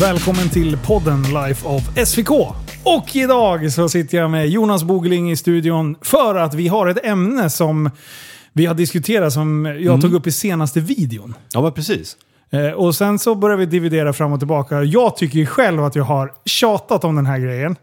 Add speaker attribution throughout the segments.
Speaker 1: Välkommen till podden Life of SVK. Och idag så sitter jag med Jonas Bogeling i studion för att vi har ett ämne som vi har diskuterat som jag tog upp i senaste videon.
Speaker 2: Ja, men precis.
Speaker 1: Eh, och sen så börjar vi dividera fram och tillbaka. Jag tycker ju själv att jag har tjatat om den här grejen.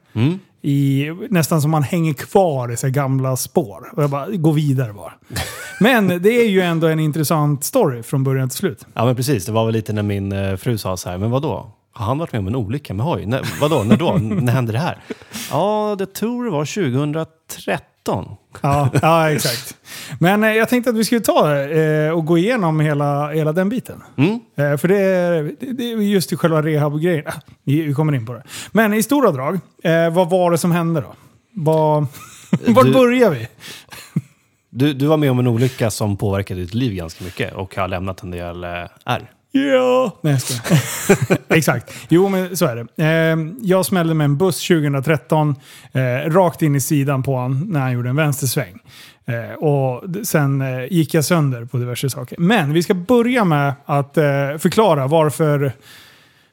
Speaker 1: I, nästan som man hänger kvar i så gamla spår. Och jag bara, gå vidare bara. Men det är ju ändå en intressant story från början till slut.
Speaker 2: Ja, men precis. Det var väl lite när min eh, fru sa så här, men vadå? Har han varit med om en olycka med hoj? När, vadå? När då? när hände det här? Ja, det tror det var 2013.
Speaker 1: Ja, ja exakt. Men eh, jag tänkte att vi skulle ta eh, och gå igenom hela, hela den biten.
Speaker 2: Mm.
Speaker 1: Eh, för det är, det det är just i själva rehab-grejen. Ah, vi, vi kommer in på det. Men i stora drag, eh, vad var det som hände då? Vad, vart
Speaker 2: Du-
Speaker 1: börjar vi?
Speaker 2: Du, du var med om en olycka som påverkade ditt liv ganska mycket och har lämnat en del eh, ärr.
Speaker 1: Ja. Nej, jag. Exakt. Jo, men så är det. Eh, jag smällde med en buss 2013 eh, rakt in i sidan på honom när han gjorde en vänstersväng. Eh, och sen eh, gick jag sönder på diverse saker. Men vi ska börja med att förklara varför...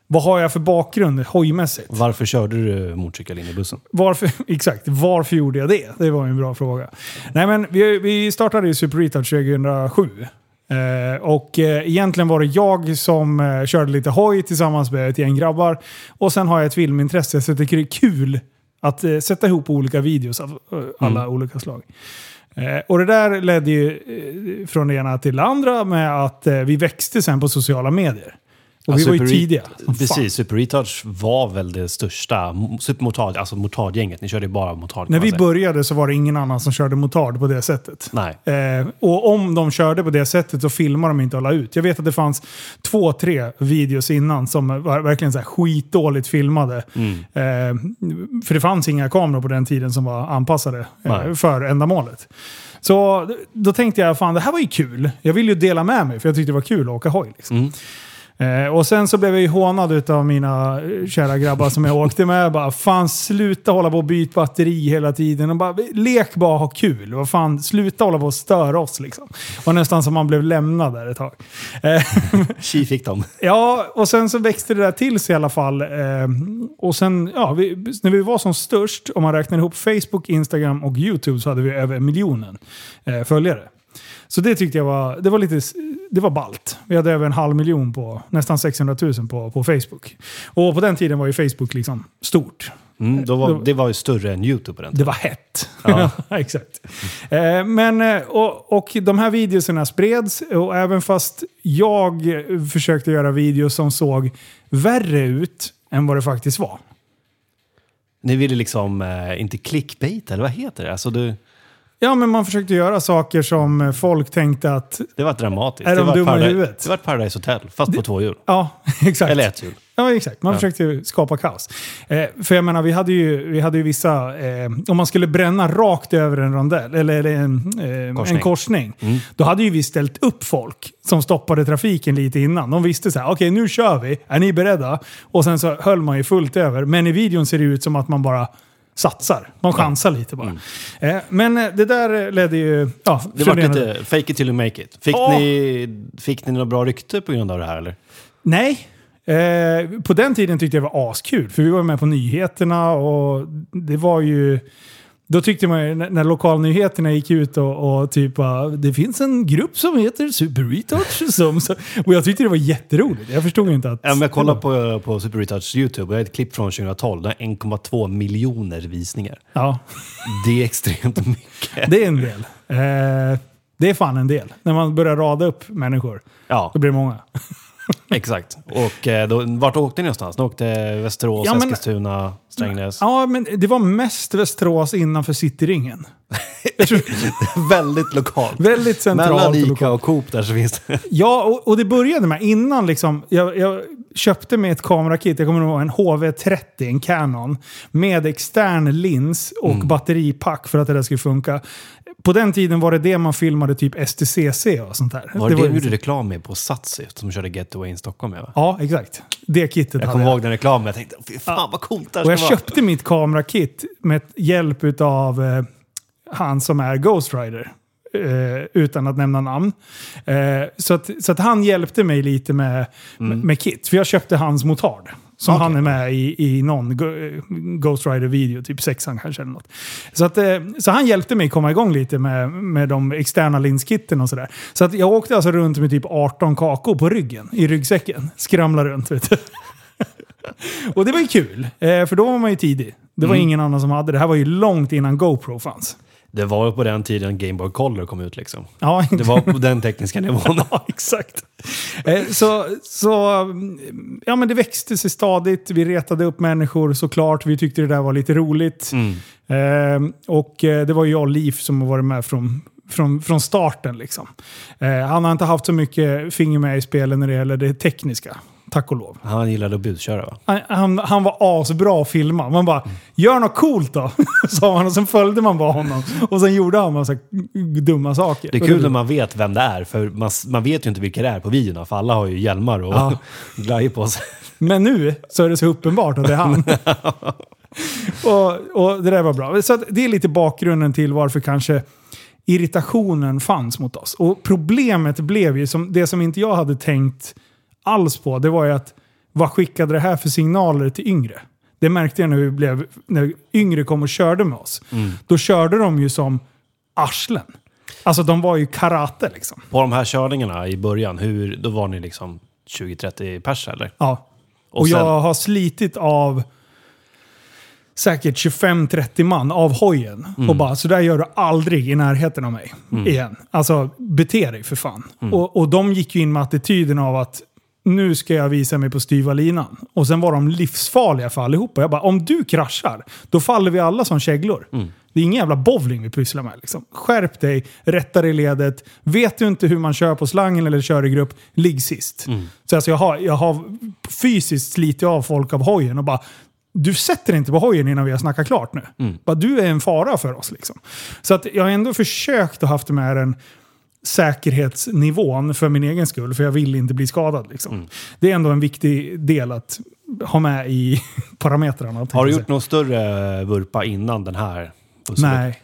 Speaker 1: Vad har jag för bakgrund hojmässigt?
Speaker 2: Varför körde du motorcykel in i bussen?
Speaker 1: Varför, exakt, varför gjorde jag det? Det var en bra fråga. Nej men vi, vi startade ju Super Retouch 2007. Eh, och eh, egentligen var det jag som eh, körde lite hoj tillsammans med ett gäng grabbar. Och sen har jag ett filmintresse så jag tycker det är kul att sätta ihop olika videos av eh, alla olika slag. Och det där ledde ju från det ena till det andra med att vi växte sen på sociala medier. Och
Speaker 2: Ja,
Speaker 1: vi var ju
Speaker 2: Super Re-
Speaker 1: tidiga.
Speaker 2: Precis, Super Retouch var väl det största. Supermotard, alltså motardgänget. Ni körde ju bara motard.
Speaker 1: När vi
Speaker 2: säga.
Speaker 1: började så var det ingen annan som körde motard på det sättet.
Speaker 2: Nej.
Speaker 1: Eh, och om de körde på det sättet så filmade de inte och la ut. Jag vet att det fanns två, tre videos innan som var verkligen så här skitdåligt filmade.
Speaker 2: Mm.
Speaker 1: Eh, för det fanns inga kameror på den tiden som var anpassade eh, för ändamålet. Så då tänkte jag, fan det här var ju kul. Jag ville ju dela med mig för jag tyckte det var kul att åka hoj. Liksom.
Speaker 2: Mm.
Speaker 1: Eh, och sen så blev jag ju hånad av mina eh, kära grabbar som jag åkte med. Bara, fan sluta hålla på och byta batteri hela tiden. Och bara, lek bara ha kul. Vad fan, sluta hålla på och störa oss liksom. Det var nästan som man blev lämnad där ett tag. Eh,
Speaker 2: Tji fick de.
Speaker 1: Ja, och sen så växte det där till sig i alla fall. Eh, och sen, ja, vi, när vi var som störst, om man räknar ihop Facebook, Instagram och YouTube, så hade vi över miljonen eh, följare. Så det tyckte jag var, det var lite, det var ballt. Vi hade över en halv miljon på, nästan 600 000 på, på Facebook. Och på den tiden var ju Facebook liksom stort.
Speaker 2: Mm, då var, det var ju större än YouTube på den
Speaker 1: Det
Speaker 2: tiden.
Speaker 1: var hett.
Speaker 2: Ja.
Speaker 1: Exakt. Eh, men, eh, och, och de här videorna spreds och även fast jag försökte göra videos som såg värre ut än vad det faktiskt var.
Speaker 2: Ni ville liksom eh, inte clickbait, eller vad heter det? Alltså, du,
Speaker 1: Ja, men man försökte göra saker som eh, folk tänkte att...
Speaker 2: det var dramatiskt.
Speaker 1: Är
Speaker 2: det
Speaker 1: de
Speaker 2: var
Speaker 1: dumma i
Speaker 2: Paradise-
Speaker 1: huvudet?
Speaker 2: Det var ett Paradise Hotel, fast på två hjul.
Speaker 1: Ja, exakt.
Speaker 2: Eller ett hjul.
Speaker 1: Ja, exakt. Man
Speaker 2: Ja.
Speaker 1: försökte skapa kaos. Eh, för jag menar, vi hade ju, vi hade ju vissa... Eh, om man skulle bränna rakt över en rondell, eller, en, eh,
Speaker 2: Korsning.
Speaker 1: en korsning,
Speaker 2: Mm.
Speaker 1: då hade ju vi ställt upp folk som stoppade trafiken lite innan. De visste så här, okej nu kör vi, är ni beredda? Och sen så höll man ju fullt över. Men i videon ser det ut som att man bara satsar. Man chansar lite bara. Eh, men eh, det där ledde ju... Ja,
Speaker 2: Mm. Det var lite fake it till you make it. Fick,
Speaker 1: Åh!
Speaker 2: ni, fick ni något bra rykte på grund av det här eller?
Speaker 1: Nej. Eh, på den tiden tyckte jag det var askul, för vi var med på nyheterna och det var ju... Då tyckte man ju, när när lokalnyheterna gick ut och, och typ bara, det finns en grupp som heter Super Retouch som... Och jag tyckte det var jätteroligt. Jag förstod inte att...
Speaker 2: Ja, men jag kollade på, på Super Retouch YouTube och jag har ett klipp från 2012. Det har 1,2 miljoner visningar.
Speaker 1: Ja,
Speaker 2: Det är extremt mycket.
Speaker 1: det är en del. Eh, det är fan en del. När man börjar rada upp människor,
Speaker 2: Ja,
Speaker 1: då blir det många.
Speaker 2: exakt. Och eh, då, vart åkte ni någonstans? Ni åkte Västerås,
Speaker 1: Ja, men-
Speaker 2: Eskilstuna, Strängnäs?
Speaker 1: Ja, men det var mest Västerås innanför Cityringen.
Speaker 2: Väldigt lokalt.
Speaker 1: väldigt centralt
Speaker 2: Mellan
Speaker 1: och
Speaker 2: Ica
Speaker 1: lokalt.
Speaker 2: och Coop där så finns det...
Speaker 1: Ja, och, och det började med innan liksom, jag, jag köpte mig ett kamerakit, jag kommer ihåg en HV30, en Canon, med extern lins och
Speaker 2: Mm.
Speaker 1: batteripack för att det där skulle funka. På den tiden var det det man filmade typ STCC och sånt där.
Speaker 2: Var det det du gjorde reklam med på Satsi som körde Getaway in Stockholm med va?
Speaker 1: Ja, exakt. Det kittet
Speaker 2: Jag
Speaker 1: hade
Speaker 2: kommer
Speaker 1: jag.
Speaker 2: ihåg den reklamen jag tänkte fy fan vad coolt det här
Speaker 1: Och jag
Speaker 2: vara.
Speaker 1: köpte mitt kamerakit med hjälp av eh, han som är Ghost Rider. Eh, utan att nämna namn. Eh, så, att, så att han hjälpte mig lite med,
Speaker 2: Mm.
Speaker 1: med, med kit. För jag köpte hans motard. Som
Speaker 2: Okej.
Speaker 1: han är med i, i någon Go- Ghost Rider-video, typ sexan kanske eller något. Så, att, eh, så han hjälpte mig komma igång lite med, med de externa linskitten och sådär. Så att jag åkte alltså runt med typ 18 kakor på ryggen, i ryggsäcken. Skramla runt vet du. och det var ju kul, eh, för då var man ju tidig. Det var
Speaker 2: Mm.
Speaker 1: ingen annan som hade det. här var ju långt innan GoPro fanns.
Speaker 2: Det var ju på den tiden Game Boy Color kom ut liksom.
Speaker 1: Ja,
Speaker 2: Det var på den tekniska nivån.
Speaker 1: Ja, exakt. Eh, Så, så ja, men det växte sig stadigt. Vi retade upp människor såklart. Vi tyckte det där var lite roligt.
Speaker 2: Mm.
Speaker 1: Eh, och eh, det var jag och Liv som har varit med från, från, från starten. Liksom. Eh, han har inte haft så mycket finger med i spelen när det gäller det tekniska. Tack och lov.
Speaker 2: Han gillade att busköra va?
Speaker 1: Han, han, han var asbra att filma. Man bara, gör något coolt då, sa han. Och sen följde man bara honom. Och sen gjorde han massa dumma saker.
Speaker 2: Det är kul när man vet vem det är, för man, man vet ju inte vilka det är på videorna, för alla har ju hjälmar och
Speaker 1: Ja.
Speaker 2: glajjor på sig.
Speaker 1: Men nu så är det så uppenbart att det är han. och, och det där var bra. Så det är lite bakgrunden till varför kanske irritationen fanns mot oss. Och problemet blev ju, som, det som inte jag hade tänkt alls på, det var ju att vad skickade det här för signaler till yngre? Det märkte jag när, vi blev, när yngre kom och körde med oss. Då körde de ju som arslen. Alltså de var ju karate liksom.
Speaker 2: På de här körningarna i början, hur, då var ni liksom 20-30 pers eller?
Speaker 1: Ja. Och,
Speaker 2: Och sen-
Speaker 1: jag har slitit av säkert 25-30 man av hojen.
Speaker 2: Mm.
Speaker 1: Och bara, så där gör du aldrig i närheten av mig igen. Alltså, bete dig för fan.
Speaker 2: Mm.
Speaker 1: Och, och de gick ju in med attityden av att nu ska jag visa mig på styva linan. Och sen var de livsfarliga för allihopa. Jag bara, om du kraschar, då faller vi alla som käglor.
Speaker 2: Mm.
Speaker 1: Det är ingen jävla bowling vi pysslar med. Liksom. Skärp dig, rätta dig i ledet. Vet du inte hur man kör på slangen eller kör i grupp, ligg sist.
Speaker 2: Mm.
Speaker 1: Så alltså jag, har, jag har fysiskt slitit av folk av hojen och bara du sätter inte på hojen innan vi har snackat klart nu.
Speaker 2: Mm.
Speaker 1: Bara, du är en fara för oss. Liksom. Så att jag har ändå försökt att haft med den säkerhetsnivån för min egen skull, för jag vill inte bli skadad. Liksom.
Speaker 2: Mm.
Speaker 1: Det är ändå en viktig del att ha med i parametrarna.
Speaker 2: Har du gjort någon större vurpa innan den här?
Speaker 1: säga. Nej.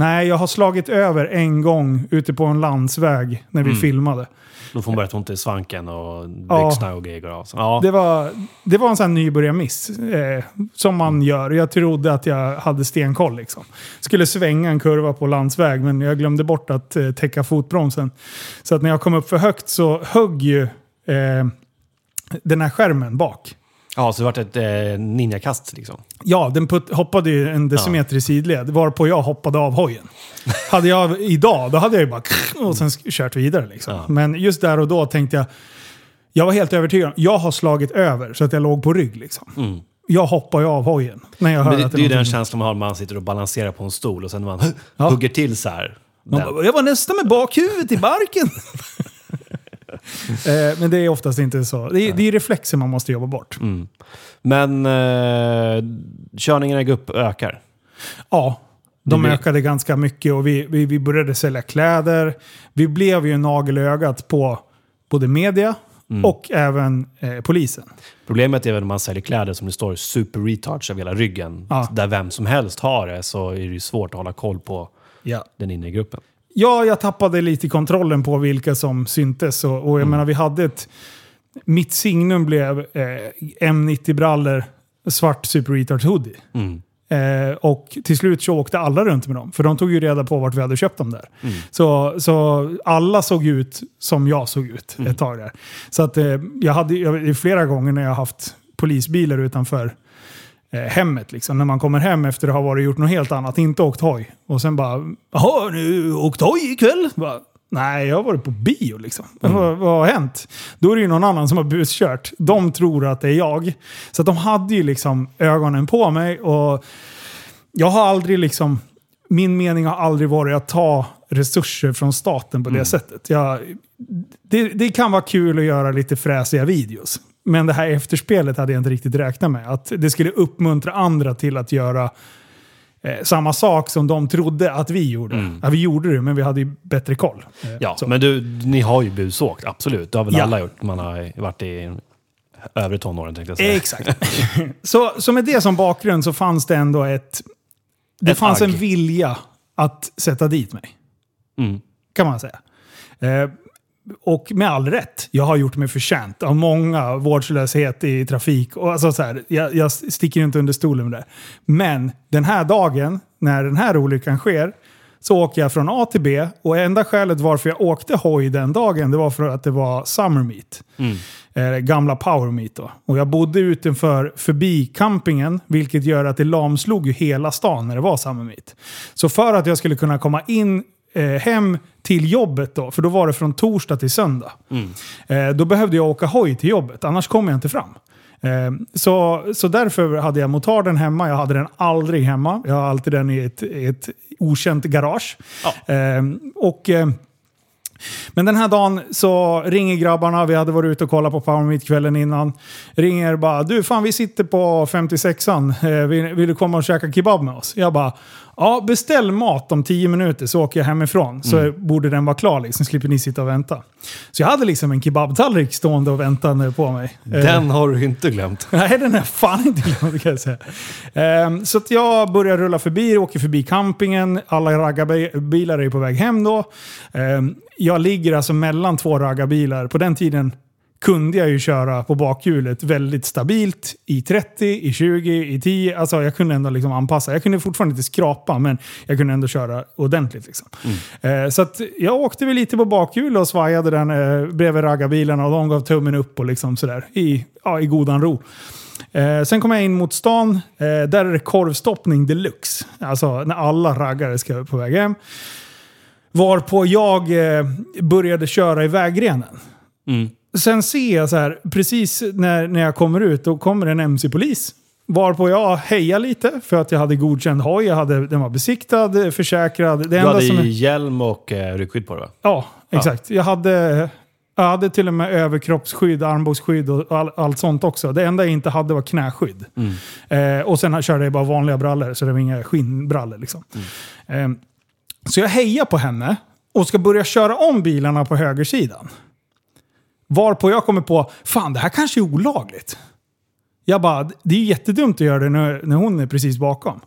Speaker 1: Nej, jag har slagit över en gång ute på en landsväg när vi
Speaker 2: Mm.
Speaker 1: filmade.
Speaker 2: Då får man börja ont i svanken och
Speaker 1: Ja.
Speaker 2: växna och grejer av. Ja.
Speaker 1: Det var, det var en sån här nybörjarmiss. Eh, som man gör. Jag trodde att jag hade stenkoll. Liksom. Skulle svänga en kurva på landsväg, men jag glömde bort att eh, täcka fotbromsen. Så att när jag kom upp för högt så högg ju eh, den här skärmen bak.
Speaker 2: Ja, så det vart ett eh, ninjakast liksom.
Speaker 1: Ja, den put, hoppade ju en decimeter i sidled, varpå jag hoppade av hojen. hade jag idag, då hade jag ju bara och sen kört vidare. Liksom.
Speaker 2: Ja.
Speaker 1: Men just där och då tänkte jag, jag var helt övertygad jag har slagit över så att jag låg på rygg. Liksom.
Speaker 2: Mm.
Speaker 1: Jag hoppar ju av hojen. När jag hör
Speaker 2: Men det,
Speaker 1: att
Speaker 2: det är ju den känslan man har när man sitter och balanserar på en stol och sen när man
Speaker 1: Ja.
Speaker 2: hugger till så här.
Speaker 1: Man bara, jag var nästan med bakhuvudet i barken. eh, men det är oftast inte så. Det är, det är reflexer man måste jobba bort.
Speaker 2: Mm. Men eh, körningarna i grupp ökar.
Speaker 1: Ja, de ökade ganska mycket och vi, vi, vi började sälja kläder. Vi blev ju en nagel i ögat på både media
Speaker 2: Mm.
Speaker 1: och även eh, polisen.
Speaker 2: Problemet är väl när man säljer kläder som det står super retards över hela ryggen.
Speaker 1: Ja.
Speaker 2: Där vem som helst har det så är det ju svårt att hålla koll på
Speaker 1: Ja.
Speaker 2: den inre gruppen.
Speaker 1: Ja, jag tappade lite kontrollen på vilka som syntes. Och, och jag
Speaker 2: Mm.
Speaker 1: menar, vi hade ett... Mitt signum blev eh, M90-brallor, svart Super Retard hoodie.
Speaker 2: Mm.
Speaker 1: Eh, och till slut så åkte alla runt med dem. För de tog ju reda på vart vi hade köpt dem där.
Speaker 2: Mm.
Speaker 1: Så, så alla såg ut som jag såg ut
Speaker 2: Mm.
Speaker 1: ett tag där. Så att eh, jag hade jag, flera gånger när jag haft polisbilar utanför hemmet. Liksom, när man kommer hem efter att ha varit gjort något helt annat, inte åkt hoj. Och sen bara “Jaha, du åkt hoj ikväll?” bara, Nej, jag har varit på bio liksom.
Speaker 2: Mm.
Speaker 1: Vad, vad har hänt? Då är det ju någon annan som har buskört. De tror att det är jag. Så de hade ju liksom ögonen på mig och jag har aldrig liksom... Min mening har aldrig varit att ta resurser från staten på det sättet. Jag, det, det kan vara kul att göra lite fräsiga videos. Men det här efterspelet hade jag inte riktigt räknat med. Att det skulle uppmuntra andra till att göra eh, samma sak som de trodde att vi gjorde. Ja, vi gjorde det, men vi hade ju bättre koll. Eh,
Speaker 2: Ja,
Speaker 1: så.
Speaker 2: men du, ni har ju busåkt, absolut. Det har väl
Speaker 1: Ja.
Speaker 2: alla gjort. Man har varit i övre tonåren tänkte jag säga.
Speaker 1: Exakt. så, så med det som bakgrund så fanns det ändå ett... Det
Speaker 2: Ett
Speaker 1: fanns en
Speaker 2: agg.
Speaker 1: vilja att sätta dit mig.
Speaker 2: Mm.
Speaker 1: Kan man säga. Och med all rätt, jag har gjort mig förtjänt av många vårdslöshet i trafik. Och alltså så här, jag, jag sticker inte under stolen med det. Men den här dagen, när den här olyckan sker, så åker jag från A till B. Och enda skälet varför jag åkte hoj den dagen, det var för att det var Summer Meet. Eh, gamla Power Meet då. Och jag bodde utanför, förbi campingen, vilket gör att det lamslog ju hela stan när det var Summer Meet. Så för att jag skulle kunna komma in hem till jobbet då, för då var det från torsdag till söndag. Eh, då behövde jag åka hoj till jobbet, annars kom jag inte fram. Eh, så, så därför hade jag motarden hemma. Jag hade den aldrig hemma. Jag har alltid den i ett, ett okänt garage.
Speaker 2: Ja.
Speaker 1: Eh, och... Eh, men den här dagen så ringer grabbarna, vi hade varit ute och kollat på Power Meet kvällen innan. Ringer bara, du fan vi sitter på 56an, eh, vill, vill du komma och käka kebab med oss? Jag bara, ja beställ mat om 10 minuter så åker jag hemifrån. Så borde den vara klar liksom, slipper ni sitta och vänta. Så jag hade liksom en kebabtallrik stående och väntande på mig. Eh,
Speaker 2: Den har du inte glömt.
Speaker 1: Nej, den är fan inte glömd kan jag säga. Ehm, så att jag börjar rulla förbi, åker förbi campingen. Alla raggarbilar är på väg hem då. Ehm, jag ligger alltså mellan två raggarbilar. På den tiden kunde jag ju köra på bakhjulet väldigt stabilt i 30, i 20, i 10. Alltså jag kunde ändå liksom anpassa. Jag kunde fortfarande inte skrapa, men jag kunde ändå köra ordentligt. Liksom. Eh, så jag åkte väl lite på bakhjul och svajade den eh, bredvid raggarbilarna och de gav tummen upp och liksom sådär i, ja, i godan ro. Eh, sen kom jag in mot stan. Eh, där är det korvstoppning deluxe. Alltså när alla raggare ska på väg hem. Varpå jag eh, började köra i vägrenen.
Speaker 2: Mm.
Speaker 1: Sen ser jag så här, precis när, när jag kommer ut, då kommer en MC-polis. Varpå jag hejar lite för att jag hade godkänd hoj, jag hade, den var besiktad, försäkrad. Det
Speaker 2: Du hade
Speaker 1: som är,
Speaker 2: hjälm och eh, ryckskydd på dig va?
Speaker 1: Ja, exakt. Jag, hade, jag hade till och med överkroppsskydd, armbågsskydd och all, allt sånt också. Det enda jag inte hade var knäskydd. Eh, och sen körde jag bara vanliga brallor, så det var inga skinnbrallor. Liksom. Eh, så jag hejar på henne och ska börja köra om bilarna på högersidan. Varpå jag kommer på, fan det här kanske är olagligt. Jag bara, det är jättedumt att göra det när, när hon är precis bakom.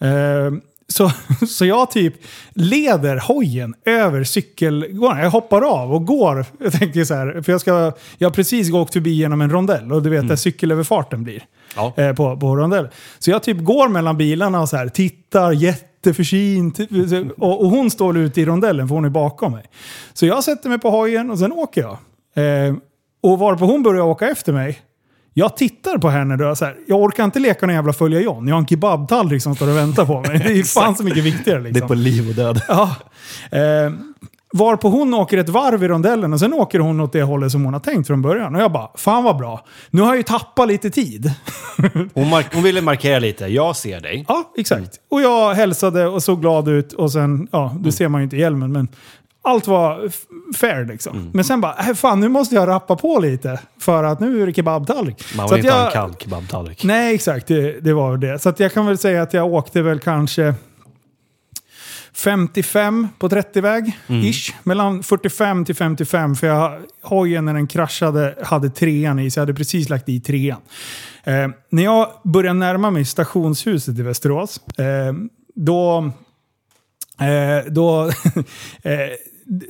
Speaker 1: Eh, så, så jag typ leder hojen över cykelgården. Jag hoppar av och går. Jag tänker så här, för jag, ska, jag har precis åkt förbi genom en rondell och du vet där cykelöverfarten blir.
Speaker 2: Ja.
Speaker 1: Eh, på, på rondell. Så jag typ går mellan bilarna och så här, tittar jätteförsynt. Och, och hon står ute i rondellen för hon är bakom mig. Så jag sätter mig på hojen och sen åker jag. Eh, och varpå hon börjar åka efter mig. Jag tittar på henne då, så här, jag orkar inte leka någon jävla följa John. Jag har en kebabtallrik som står och väntar på mig. Det är fan så mycket viktigare liksom.
Speaker 2: Det är på liv och död.
Speaker 1: Ja. Eh, varpå hon åker ett varv i rondellen och sen åker hon åt det hållet som hon har tänkt från början. Och jag bara, fan vad bra. Nu har jag ju tappat lite tid.
Speaker 2: Hon, hon ville markera lite. Jag ser dig.
Speaker 1: Ja, exakt. Och jag hälsade och såg glad ut och sen, ja,
Speaker 2: Mm.
Speaker 1: du ser man ju inte hjälmen men allt var fair liksom.
Speaker 2: Mm.
Speaker 1: Men sen bara, äh, fan nu måste jag rappa på lite för att nu är det kebabtallrik.
Speaker 2: Man vill inte ha en
Speaker 1: jag-
Speaker 2: kall kebabtallrik.
Speaker 1: Nej, exakt. Det, det var det. Så att jag kan väl säga att jag åkte väl kanske 55 på 30-väg, ish. Mellan 45 till 55, för jag, hojen när den kraschade hade trean i, så jag hade precis lagt i trean. Eh, när jag började närma mig stationshuset i Västerås, eh, då... Eh, då, eh,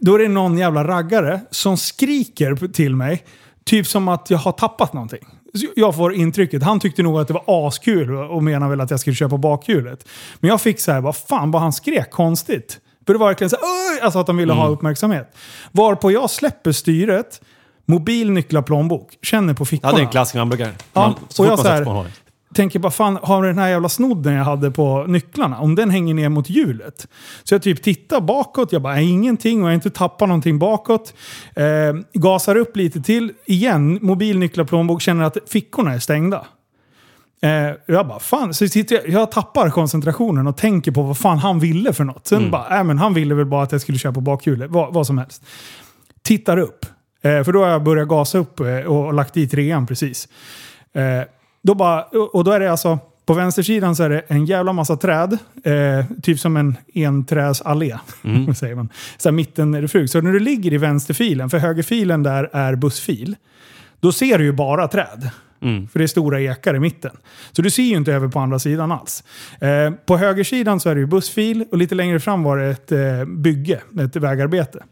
Speaker 1: då är det någon jävla raggare som skriker till mig, typ som att jag har tappat någonting. Så Jag får intrycket, han tyckte nog att det var askul och menar väl att jag skulle köpa bakhjulet. Men jag fick så här, vad fan vad han skrek konstigt. För det var verkligen så här, alltså att han ville ha uppmärksamhet. Varpå jag släpper styret, mobil, nycklar, plånbok, känner på
Speaker 2: Ja,
Speaker 1: fickorna.
Speaker 2: det är en klassisk hamburgare.
Speaker 1: Ja,
Speaker 2: Man, så
Speaker 1: och jag
Speaker 2: man
Speaker 1: så här-. Tänker bara, fan har den här jävla snodden jag hade på nycklarna, om den hänger ner mot hjulet. Så jag typ tittar bakåt, jag bara, "Nej, ingenting och jag har inte tappat någonting bakåt. Eh, gasar upp lite till, igen, mobil, nycklar, plånbok, känner att fickorna är stängda. Eh, jag bara, fan, så sitter jag, jag tappar koncentrationen och tänker på vad fan han ville för något. Sen bara, äh, men han ville väl bara att jag skulle köra på bakhjulet, vad, vad som helst. Tittar upp, eh, för då har jag börjat gasa upp eh, och lagt i trean precis. Då bara, och då är det alltså, på vänstersidan så är det en jävla massa träd. Eh, typ som en enträsallé. säger man. Så mitten är det frug. Så när du ligger i vänsterfilen, för högerfilen där är bussfil. Då ser du ju bara träd. För det är stora ekar i mitten. Så du ser ju inte över på andra sidan alls. Eh, på högersidan så är det ju bussfil och lite längre fram var det ett eh, bygge, ett vägarbete.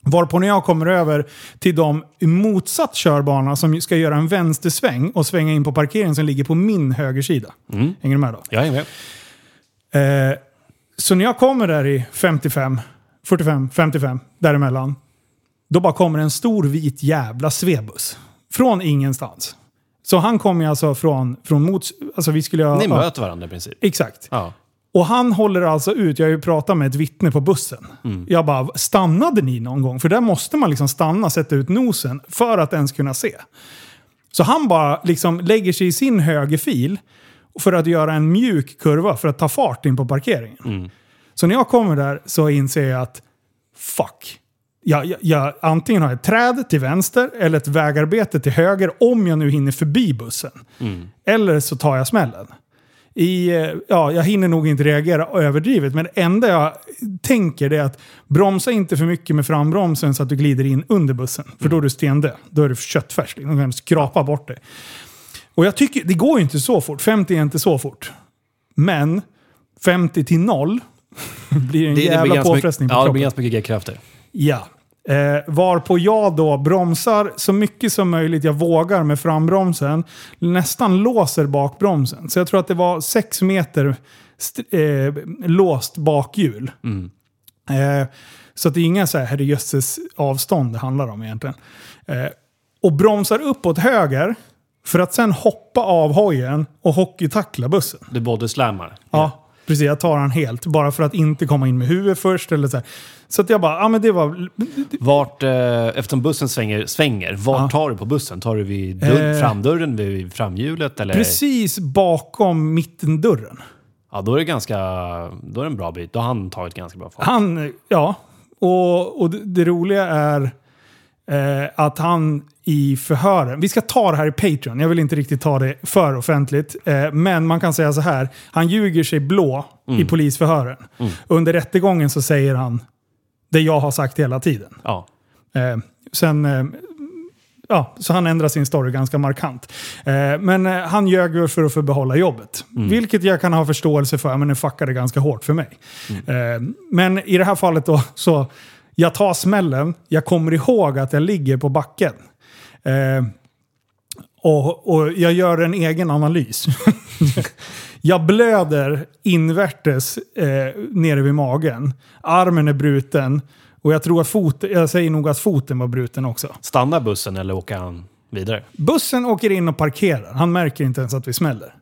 Speaker 1: Varpå när jag kommer över till de motsatt körbana som ska göra en vänstersväng och svänga in på parkeringen som ligger på min högersida.
Speaker 2: Mm.
Speaker 1: Hänger du med då?
Speaker 2: Jag är med.
Speaker 1: Eh, så när jag kommer där i 55, 45, 55, däremellan. Då bara kommer en stor vit jävla svebuss. Från ingenstans. Så han kommer alltså från, från mots... Alltså vi skulle ha...
Speaker 2: Ni möter varandra i princip.
Speaker 1: Exakt.
Speaker 2: Ja.
Speaker 1: Och han håller alltså ut, jag har ju pratat med ett vittne på bussen. Jag bara, stannade ni någon gång? För där måste man liksom stanna, sätta ut nosen för att ens kunna se. Så han bara liksom lägger sig i sin högerfil för att göra en mjuk kurva för att ta fart in på parkeringen. Så när jag kommer där så inser jag att fuck. Jag, jag, jag, antingen har jag ett träd till vänster eller ett vägarbete till höger om jag nu hinner förbi bussen. Eller så tar jag smällen. I, eh, ja, jag hinner nog inte reagera överdrivet, men det enda jag tänker det är att bromsa inte för mycket med frambromsen så att du glider in under bussen. För då är du stendöd. Då är du köttfärs. Du kan skrapa bort det. Och jag tycker, det går ju inte så fort. 50 är inte så fort. Men 50 till 0 blir en
Speaker 2: Det, det,
Speaker 1: jävla
Speaker 2: mycket,
Speaker 1: påfrestning på
Speaker 2: ja, det
Speaker 1: kroppen.
Speaker 2: blir ganska mycket g-krafter.
Speaker 1: Ja. Eh, varpå jag då bromsar så mycket som möjligt jag vågar med frambromsen. Nästan låser bakbromsen. Så jag tror att det var 6 meter eh, låst bakhjul. Eh, så att det är inga så här herrejösses avstånd det handlar om egentligen. Eh, och bromsar uppåt höger för att sen hoppa av hojen och hockeytackla bussen.
Speaker 2: Du både slammar.
Speaker 1: Ja, precis. Jag tar han helt. Bara för att inte komma in med huvudet först. Eller så här. så att jag bara, ja men det var...
Speaker 2: Vart, eh, eftersom bussen svänger, svänger vart
Speaker 1: Ja.
Speaker 2: tar du på bussen? Tar du vid dörr,
Speaker 1: Eh.
Speaker 2: framdörren, vid framhjulet? Eller?
Speaker 1: Precis bakom mittendörren.
Speaker 2: Ja, då är det ganska... Då är det en bra bit. Då har han tagit ganska bra fart.
Speaker 1: Han, ja. Och, och det, det roliga är eh, att han i förhören, vi ska ta det här i Patreon, jag vill inte riktigt ta det för offentligt. Eh, men man kan säga så här, han ljuger sig blå i polisförhören. Under rättegången så säger han det jag har sagt hela tiden.
Speaker 2: Ja.
Speaker 1: Eh, sen, eh, ja, så han ändrar sin story ganska markant. Eh, men eh, han ljög för att få behålla jobbet. Vilket jag kan ha förståelse för, men det fuckade ganska hårt för mig. Eh, men i det här fallet då, så jag tar smällen, jag kommer ihåg att jag ligger på backen. Eh, och, och jag gör en egen analys. jag blöder invärtes eh, nere vid magen. Armen är bruten. Och jag tror att foten, jag säger nog att foten var bruten också.
Speaker 2: Stannar bussen eller åker han vidare?
Speaker 1: Bussen åker in och parkerar. Han märker inte ens att vi smäller.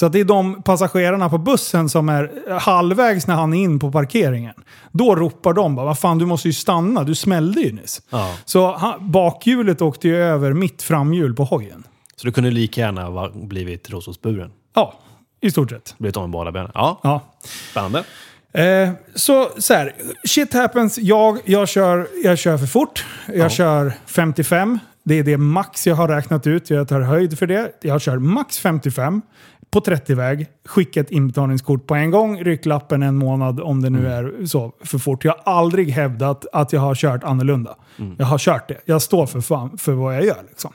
Speaker 1: Så det är de passagerarna på bussen som är halvvägs när han är in på parkeringen. Då ropar de bara, vad fan du måste ju stanna, du smällde ju nyss.
Speaker 2: Ja.
Speaker 1: Så han, bakhjulet åkte ju över mitt framhjul på hojen.
Speaker 2: Så du kunde lika gärna blivit Rosordsburen?
Speaker 1: Ja, i stort sett.
Speaker 2: Blivit av med båda benen? Ja,
Speaker 1: Ja.
Speaker 2: spännande.
Speaker 1: Eh, så så här, shit happens. Jag, jag, kör, jag kör för fort. Jag
Speaker 2: Ja.
Speaker 1: kör 55. Det är det max jag har räknat ut. Jag tar höjd för det. Jag kör max 55 på 30-väg. Skicka ett inbetalningskort på en gång. Ryck lappen en månad om det nu är så för fort. Jag har aldrig hävdat att jag har kört annorlunda. Jag har kört det. Jag står för, fan, för vad jag gör. Liksom.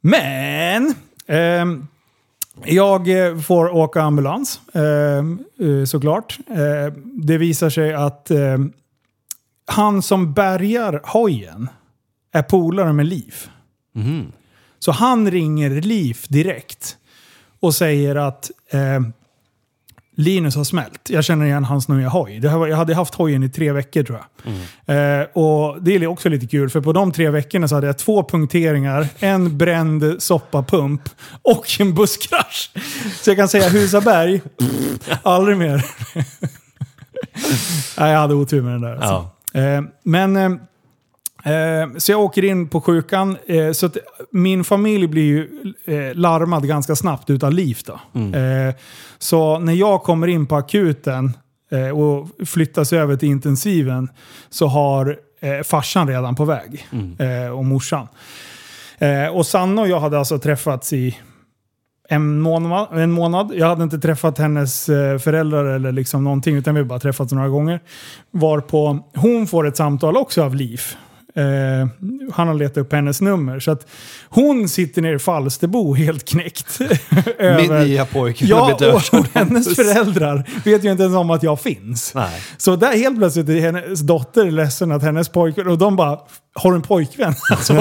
Speaker 1: Men... ehm, jag eh, får åka ambulans, eh, eh, såklart. Eh, det visar sig att eh, han som bärgar hojen är polare med Liv.
Speaker 2: Mhm.
Speaker 1: Så han ringer Liv direkt och säger att eh, Linus har smält. Jag känner igen hans nya hoj. Det här jag hade haft hojen i tre veckor tror jag. Eh, och Det är också lite kul, för på de tre veckorna så hade jag två punkteringar, en bränd soppapump och en busskrasch. Så jag kan säga Husaberg, aldrig mer. Nej, jag hade otur med den där. Alltså. Eh, men... Eh, så jag åker in på sjukan. Eh, så min familj blir ju eh, larmad ganska snabbt utav Liv. Då. Eh, så när jag kommer in på akuten och flyttas över till intensiven så har farsan redan på väg. Eh, och morsan. Och Sanna och jag hade alltså träffats i en månad, en månad. Jag hade inte träffat hennes föräldrar eller liksom någonting, utan vi har bara träffats några gånger. Varpå hon får ett samtal också av Liv. Eh, han har letat upp hennes nummer. Så att hon sitter nere i Falsterbo helt knäckt.
Speaker 2: Min nya pojke
Speaker 1: Ja, och, och hennes föräldrar vet ju inte ens om att jag finns.
Speaker 2: Nej.
Speaker 1: Så där helt plötsligt är hennes dotter ledsen att hennes pojkvän, och de bara har du en pojkvän? Alltså,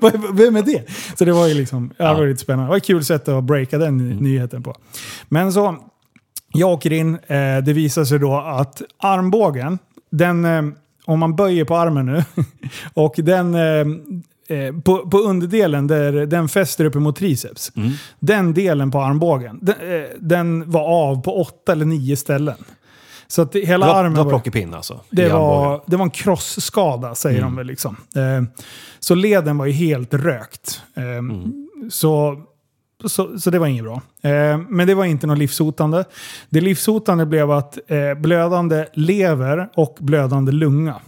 Speaker 1: vad- vem är det? Så det var ju liksom, ja. det var lite spännande. Det var ett kul sätt att breaka den
Speaker 2: Mm.
Speaker 1: nyheten på. Men så, jag åker in, eh, det visar sig då att armbågen, den, eh, om man böjer på armen nu, och den eh, eh, på, på underdelen där den fäster upp emot triceps.
Speaker 2: Mm.
Speaker 1: Den delen på armbågen, den, eh, den var av på åtta eller nio ställen. Så att hela
Speaker 2: Det var,
Speaker 1: armen
Speaker 2: det var plockepinn alltså?
Speaker 1: det var, det var en krossskada säger
Speaker 2: Mm.
Speaker 1: de väl. Liksom. Eh, så leden var ju helt rökt. Eh,
Speaker 2: Mm.
Speaker 1: så, så, så det var inget bra. Eh, men det var inte något livshotande. Det livshotande blev att eh, blödande lever och blödande lunga.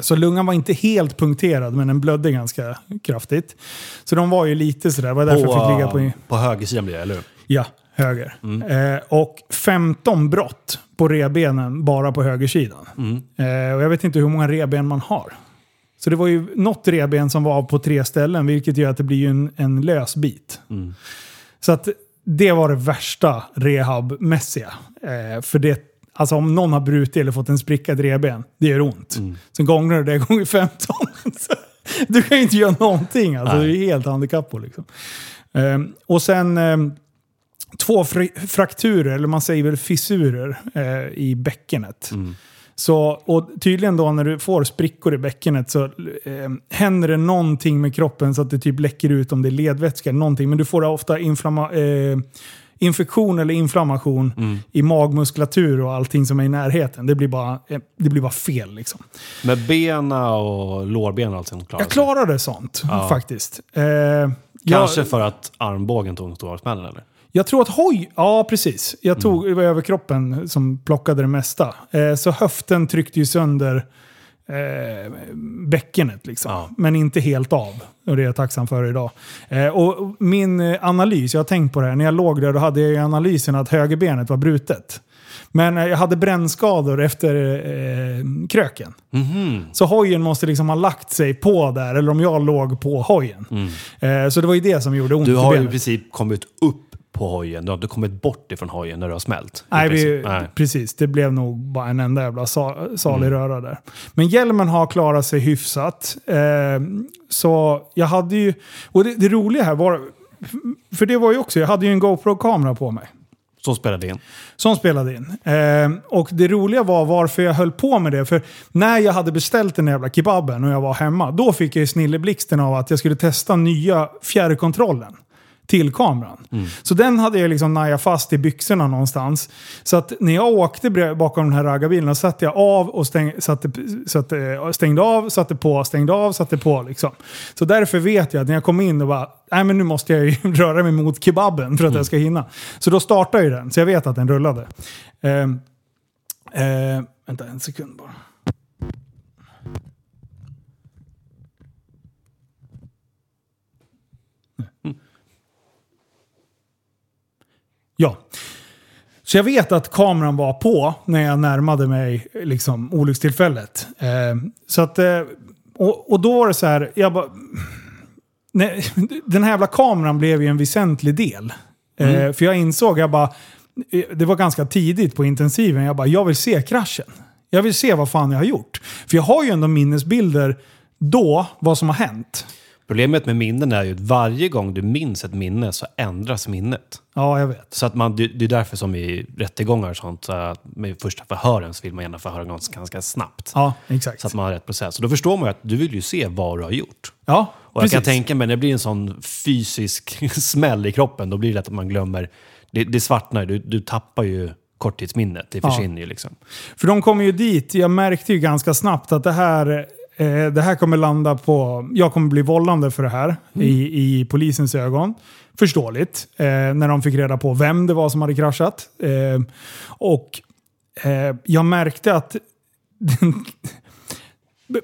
Speaker 1: Så lungan var inte helt punkterad men den blödde ganska kraftigt. Så de var ju lite sådär, var därför
Speaker 2: På,
Speaker 1: jag fick ligga på...
Speaker 2: på högersidan blir det, eller hur?
Speaker 1: Ja, höger. Eh, och 15 brott på rebenen bara på högersidan. Eh, och jag vet inte hur många reben man har. Så det var ju något reben som var av på tre ställen, vilket gör att det blir ju en, en lös bit. Så att det var det värsta rehabmässiga. Eh, för det, alltså om någon har brutit eller fått en spricka i ett reben, det gör ont. Sen gånger du det gånger 15. Så du kan ju inte göra någonting. Alltså,
Speaker 2: Nej.
Speaker 1: du är helt handikapp på liksom. Eh, och sen eh, två fr- frakturer, eller man säger väl fissurer, eh, i bäckenet. Så, och tydligen då när du får sprickor i bäckenet så eh, händer det någonting med kroppen så att det typ läcker ut om det är ledvätska eller någonting. Men du får ofta inflamma, eh, infektion eller inflammation i magmuskulatur och allting som är i närheten. Det blir bara, eh, det blir bara fel liksom.
Speaker 2: Med bena och lårben och allt sånt klarar
Speaker 1: Jag klarade sånt
Speaker 2: Ja.
Speaker 1: faktiskt. Eh,
Speaker 2: Kanske
Speaker 1: jag,
Speaker 2: för att armbågen tog en stor smällen eller?
Speaker 1: Jag tror att hoj, ja precis. Jag tog det var över kroppen som plockade det mesta. Eh, så höften tryckte ju sönder eh, bäckenet liksom.
Speaker 2: Ja.
Speaker 1: Men inte helt av. Och det är jag tacksam för idag. Eh, och min eh, analys, jag har tänkt på det här. När jag låg där då hade jag i analysen att högerbenet var brutet. Men eh, jag hade brännskador efter eh, kröken.
Speaker 2: Mhm.
Speaker 1: Så hojen måste liksom ha lagt sig på där, eller om jag låg på hojen. Eh, så det var ju det som gjorde ont
Speaker 2: Mm. Du har ju i
Speaker 1: benet.
Speaker 2: princip kommit upp på hojen. Du har inte kommit bort ifrån hojen när du har smält.
Speaker 1: Nej, vi.
Speaker 2: Nej.
Speaker 1: precis. Det blev nog bara en enda jävla sa, salig röra där. Men hjälmen har klarat sig hyfsat. Eh, så jag hade ju... Och det, det roliga här var... För det var ju också, jag hade ju en GoPro-kamera på mig.
Speaker 2: Så spelade in.
Speaker 1: Som spelade in. Eh, och det roliga var varför jag höll på med det. För när jag hade beställt den jävla kebaben och jag var hemma, då fick jag ju snilleblixten av att jag skulle testa nya fjärrkontrollen till kameran. Så den hade jag liksom najat fast i byxorna någonstans. Så att när jag åkte bakom den här raggarbilen satte jag av och stäng, satte, satte, stängde av, satte på, stängde av, satte på. Liksom. Så därför vet jag att när jag kom in och bara, nej men nu måste jag ju röra mig mot kebaben för att jag ska hinna. Så då startade ju den, så jag vet att den rullade. Eh, eh, vänta en sekund bara. Ja. Så jag vet att kameran var på när jag närmade mig liksom, olyckstillfället. Eh, så att, eh, och, och då var det så här, jag bara... Nej, den här jävla kameran blev ju en väsentlig del. Eh, för jag insåg, jag bara... eh, Det var ganska tidigt på intensiven, jag bara, jag vill se kraschen. Jag vill se vad fan jag har gjort. För jag har ju ändå minnesbilder då, vad som har hänt.
Speaker 2: Problemet med minnen är ju att varje gång du minns ett minne så ändras minnet.
Speaker 1: Ja, jag vet.
Speaker 2: Så att man, det det är därför som i rättegångar och sånt, så att med första förhören så vill man gärna förhöra ganska, ganska snabbt.
Speaker 1: Ja, exakt.
Speaker 2: Så att man har rätt process. Och då förstår man ju att du vill ju se vad du har gjort.
Speaker 1: ja,
Speaker 2: Och jag kan tänka mig, när det blir en sån fysisk smäll i kroppen, då blir det lätt att man glömmer. Det, det svartnar, du, du tappar ju korttidsminnet. Det
Speaker 1: Ja.
Speaker 2: försvinner ju liksom.
Speaker 1: För de kom ju dit, jag märkte ju ganska snabbt att det här, eh, det här kommer landa på... Jag kommer bli vållande för det här i, i polisens ögon. Förståeligt. Eh, när de fick reda på vem det var som hade kraschat. Eh, och eh, jag märkte att...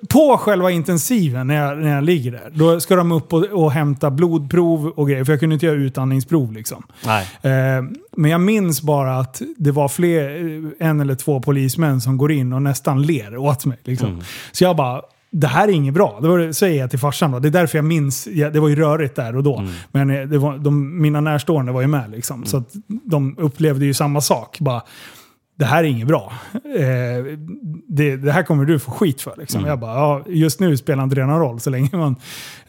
Speaker 1: på själva intensiven, när jag, när jag ligger där, då ska de upp och, och hämta blodprov och grejer. För jag kunde inte göra utandningsprov liksom.
Speaker 2: Nej.
Speaker 1: Eh, men jag minns bara att det var fler, en eller två polismän som går in och nästan ler åt mig. Liksom. Så jag bara, det här är inget bra. Det var, säger jag till farsan. Då. Det är därför jag minns, ja, det var ju rörigt där och då.
Speaker 2: Mm.
Speaker 1: Men eh, var, de, mina närstående var ju med. Liksom, Så de upplevde ju samma sak. Bara, det här är inget bra. Eh, det, det här kommer du få skit för. Liksom.
Speaker 2: Mm.
Speaker 1: Jag bara, ja, just nu spelar inte det någon roll. Så länge, man,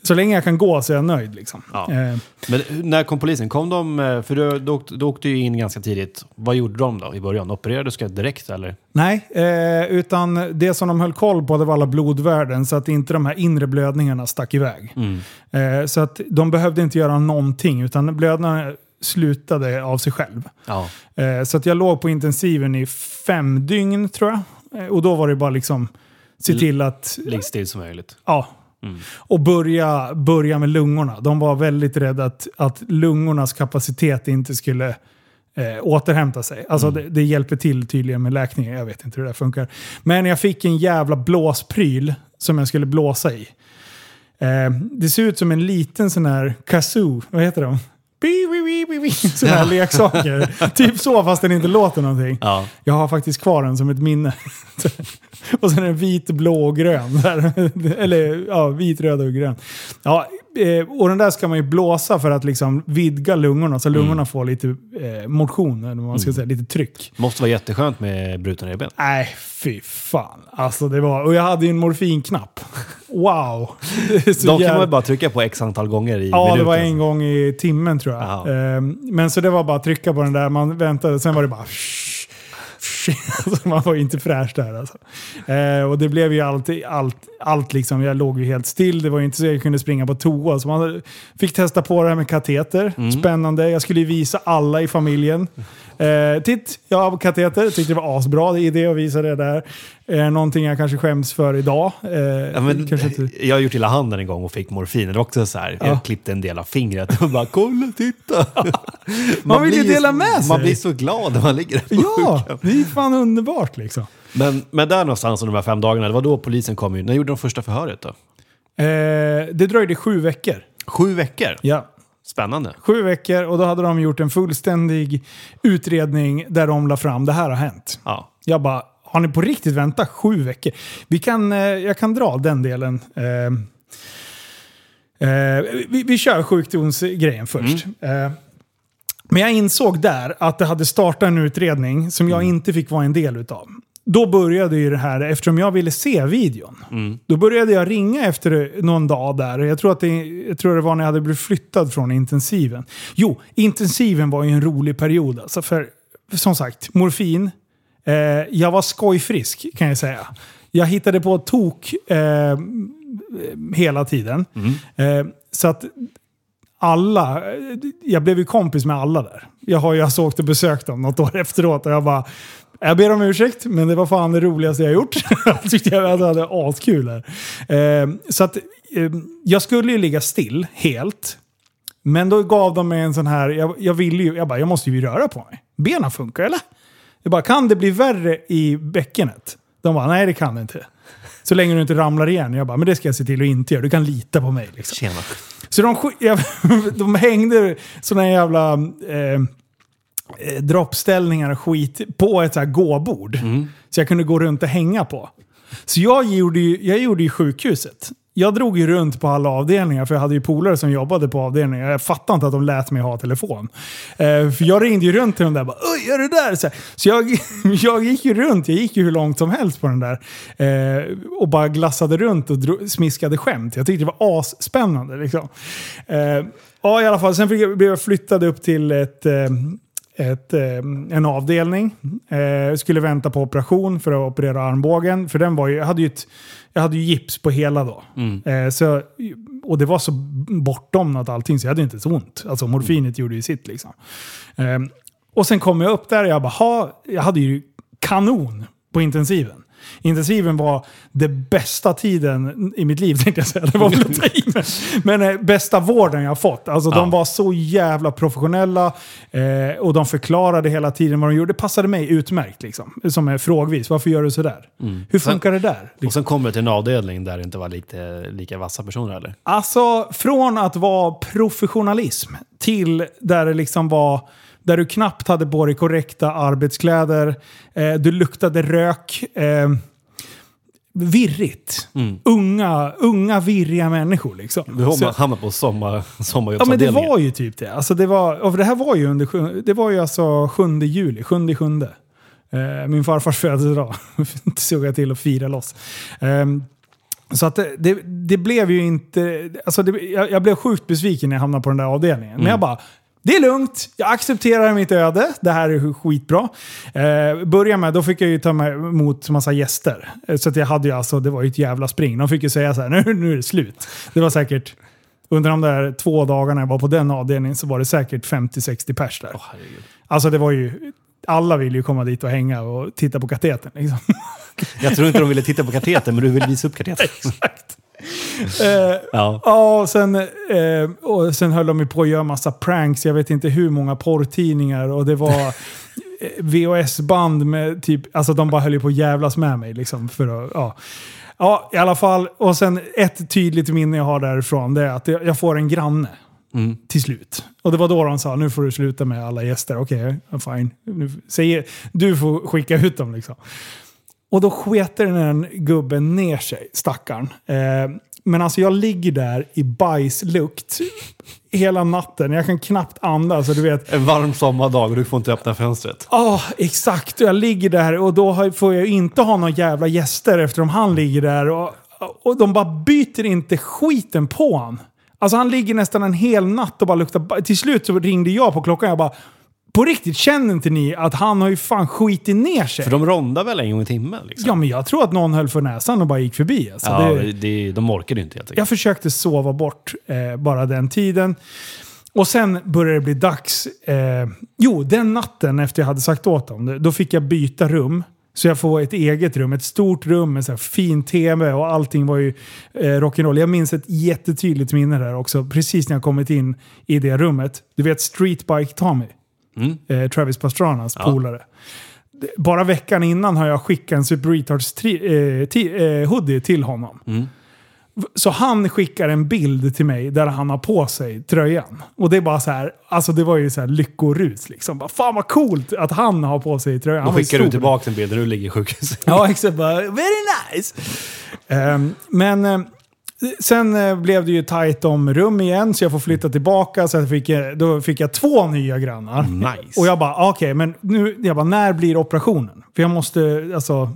Speaker 1: så länge jag kan gå så är jag nöjd. Liksom.
Speaker 2: Ja.
Speaker 1: Eh,
Speaker 2: Men när kom polisen? Kom de, eh, för du, du, åkte, du åkte ju in ganska tidigt. Vad gjorde de då i början? Opererade du direkt eller?
Speaker 1: Nej, eh, utan det som de höll koll på det var alla blodvärden så att inte de här inre blödningarna stack iväg.
Speaker 2: Mm.
Speaker 1: Eh, så att de behövde inte göra någonting utan blödningarna slutade av sig själv.
Speaker 2: Ja.
Speaker 1: Eh, så att jag låg på intensiven i fem dygn tror jag. Eh, och då var det bara liksom se till att...
Speaker 2: Ligg still som möjligt.
Speaker 1: Ja.
Speaker 2: Mm.
Speaker 1: Och börja, börja med lungorna. De var väldigt rädda att, att lungornas kapacitet inte skulle eh, återhämta sig. Alltså det, det hjälper till tydligen med läkningen. Jag vet inte hur det där funkar. Men jag fick en jävla blåspryl som jag skulle blåsa i. Eh, det ser ut som en liten sån här kazoo. Vad heter de? Såna här leksaker. typ så fast den inte låter någonting.
Speaker 2: Ja.
Speaker 1: Jag har faktiskt kvar den som ett minne. och sen är den vit, blå och grön. Där. Eller ja, vit, röd och grön. Ja, eh, och den där ska man ju blåsa för att liksom vidga lungorna så lungorna får lite eh, motion, eller man ska säga, lite tryck.
Speaker 2: Måste vara jätteskönt med brutna revben.
Speaker 1: Nej, fy fan. Alltså det var... Och jag hade ju en morfinknapp. Wow! Så
Speaker 2: De kan
Speaker 1: jävla-
Speaker 2: man ju bara trycka på x antal gånger i
Speaker 1: Ja,
Speaker 2: minuten.
Speaker 1: det var en gång i timmen tror jag.
Speaker 2: Jaha.
Speaker 1: Ehm, Men så det var bara att trycka på den där, man väntade, sen var det bara... Alltså, man var ju inte fräsch där alltså. Eh, och det blev ju allt, allt, allt liksom, jag låg ju helt still. Det var ju inte så jag kunde springa på toa. Så man fick testa på det här med kateter.
Speaker 2: Mm.
Speaker 1: Spännande. Jag skulle ju visa alla i familjen. Eh, titt, jag har kateter. Tyckte det var asbra idé att visa det där. Eh, någonting jag kanske skäms för idag. Eh,
Speaker 2: Ja, men. Jag har gjort illa handen en gång och fick morfin. Det också så här,
Speaker 1: Ja.
Speaker 2: jag klippte en del av fingret och bara kolla, titta.
Speaker 1: Man vill ju dela med sig.
Speaker 2: Man blir så glad när man ligger där
Speaker 1: Ja,
Speaker 2: sjukan.
Speaker 1: det är fan underbart liksom.
Speaker 2: Men, men där någonstans under de här fem dagarna, det var då polisen kom in. När gjorde de första förhöret då?
Speaker 1: Eh, det dröjde sju veckor.
Speaker 2: Sju veckor?
Speaker 1: Ja.
Speaker 2: Spännande.
Speaker 1: Sju veckor och då hade de gjort en fullständig utredning där de la fram det här har hänt.
Speaker 2: Ja.
Speaker 1: Jag bara, har ni på riktigt väntat sju veckor? Vi kan, eh, jag kan dra den delen. Eh, eh, vi, vi kör sjukdomsgrejen först. Eh, men jag insåg där att det hade startat en utredning som jag inte fick vara en del utav. Då började ju det här, eftersom jag ville se videon. Då började jag ringa efter någon dag där. Jag tror, att det, jag tror det var när jag hade blivit flyttad från intensiven. Jo, intensiven var ju en rolig period. Alltså för, som sagt, morfin. Eh, jag var skojfrisk kan jag säga. Jag hittade på tok eh, hela tiden. Eh, så att alla, jag blev ju kompis med alla där. Jag har ju alltså åkt och besökt dem något år efteråt och jag bara, jag ber om ursäkt, men det var fan det roligaste jag gjort. jag tyckte jag hade askul där. Eh, så att eh, jag skulle ju ligga still helt. Men då gav de mig en sån här, jag, jag ville ju, jag bara, jag måste ju röra på mig. Benen funkar eller? Jag bara, kan det bli värre i bäckenet? De bara, nej det kan det inte. Så länge du inte ramlar igen. Jag bara, men det ska jag se till att inte göra. Du kan lita på mig. Liksom.
Speaker 2: Tjena.
Speaker 1: Så de, jag, de hängde såna jävla eh, eh, droppställningar och skit på ett så här gåbord. Så jag kunde gå runt och hänga på. Så jag gjorde ju, jag gjorde ju sjukhuset. Jag drog ju runt på alla avdelningar för jag hade ju polare som jobbade på avdelningar. Jag fattar inte att de lät mig ha telefon. Eh, för jag ringde ju runt till dem där och bara Oj, är det där? Så, så jag, jag gick ju runt, jag gick ju hur långt som helst på den där. Eh, och bara glassade runt och dro, smiskade skämt. Jag tyckte det var asspännande. Liksom. Eh, ja, i alla fall. Sen fick jag, blev jag flyttad upp till ett... Ett, eh, en avdelning. Eh, skulle vänta på operation för att operera armbågen. För den var ju, jag, hade ju ett, jag hade ju gips på hela då. Eh, så, och det var så bortdomnat allting så jag hade inte så ont. Alltså morfinet gjorde ju sitt liksom. Och sen kom jag upp där och jag bara, ha, jag hade ju kanon på intensiven. Intensiven var det bästa tiden i mitt liv tänkte jag säga. Det var väl att men, eh, bästa vården jag har fått. Alltså de
Speaker 2: Ja.
Speaker 1: var så jävla professionella eh, och de förklarade hela tiden vad de gjorde. Det passade mig utmärkt liksom. Som är frågvis. Varför gör du sådär? Hur
Speaker 2: Sen-
Speaker 1: funkar det där?
Speaker 2: Och sen kommer du till en avdelning där det inte var lika, lika vassa personer eller?
Speaker 1: Alltså, från att vara professionalism till där det liksom var där du knappt hade på dig korrekta arbetskläder. Eh, du luktade rök. Eh, virrigt.
Speaker 2: Mm.
Speaker 1: Unga, unga virriga människor liksom.
Speaker 2: Du hamnat på sommar,
Speaker 1: Ja men det
Speaker 2: sommarjobbsavdelningen.
Speaker 1: var ju typ det. Alltså det, var, och det här var ju under det var ju alltså 7 juli, 7 sjunde. Eh, min farfars födelsedag. såg jag till att fira loss. Ehm, så att det, det, det blev ju inte... Alltså det, jag, jag blev sjukt besviken när jag hamnade på den där avdelningen. Men jag bara, det är lugnt. Jag accepterar mitt öde. Det här är skitbra. Eh, börja med, då fick jag ju ta emot massa gäster. Eh, Så att jag hade ju alltså, det var ju ett jävla spring. De fick ju säga så här, nu, nu är det slut. Det var säkert, under de där två dagarna jag var på den avdelningen så var det säkert 50-60 pers där.
Speaker 2: Herregud.
Speaker 1: Alltså det var ju, alla ville ju komma dit och hänga och titta på katetern. Liksom.
Speaker 2: Jag tror inte de ville titta på katetern, men du ville visa upp katetern.
Speaker 1: Eh,
Speaker 2: Ja.
Speaker 1: Ja, och sen, eh, och sen höll de ju på att göra massa pranks. Jag vet inte hur många porrtidningar och det var eh, VHS-band med typ, alltså de bara höll ju på att jävlas med mig liksom. För att, ja. ja, i alla fall. Och sen ett tydligt minne jag har därifrån det är att jag får en granne.
Speaker 2: Mm.
Speaker 1: Till slut. Och det var då de sa, nu får du sluta med alla gäster. Okej, fine. Nu, säger, du får skicka ut dem liksom. Och då sketer den här gubben ner sig, stackaren. Eh, men alltså jag ligger där i bajslukt hela natten. Jag kan knappt andas. Du vet,
Speaker 2: En varm sommardag och du får inte öppna fönstret.
Speaker 1: Ja, exakt. Och Jag ligger där och då får jag inte ha några jävla gäster eftersom han ligger där. Och, och de bara byter inte skiten på han. Alltså han ligger nästan en hel natt och bara luktar Till slut så ringde jag på klockan och jag bara På riktigt, känner inte ni att han har ju fan skitit ner sig?
Speaker 2: För de rondar väl en gång i timmen? Liksom?
Speaker 1: Ja, men jag tror att någon höll för näsan och bara gick förbi. Alltså,
Speaker 2: Ja,
Speaker 1: det,
Speaker 2: det, de orkade inte helt enkelt.
Speaker 1: jag försökte sova bort eh, bara den tiden. Och sen började det bli dags. Eh, jo, den natten efter jag hade sagt åt dem, då fick jag byta rum. Så jag får ett eget rum, ett stort rum med så fin tv och allting var ju eh, rock'n'roll. Jag minns ett jättetydligt minne där också, precis när jag kommit in i det rummet. Du vet Streetbike Tommy?
Speaker 2: Mm.
Speaker 1: Eh, Travis Pastranas
Speaker 2: Ja.
Speaker 1: polare. Bara veckan innan har jag skickat en Super Retards tri- eh, ti- eh, hoodie till honom.
Speaker 2: Mm.
Speaker 1: Så han skickar en bild till mig där han har på sig tröjan. Och det är bara så här, alltså det var ju så här lyckorus liksom. Bara, Fan vad coolt att han har på sig tröjan.
Speaker 2: Då skickar du tillbaka en bild när du ligger i sjukhuset.
Speaker 1: Ja, exakt. Bara, Very nice! Ehm, men eh, sen eh, blev det ju tajt om rum igen, så jag får flytta tillbaka. Så fick, jag- då fick jag två nya grannar.
Speaker 2: Nice.
Speaker 1: Och jag bara, okej, men nu, jag bara, när blir operationen? För jag måste, alltså,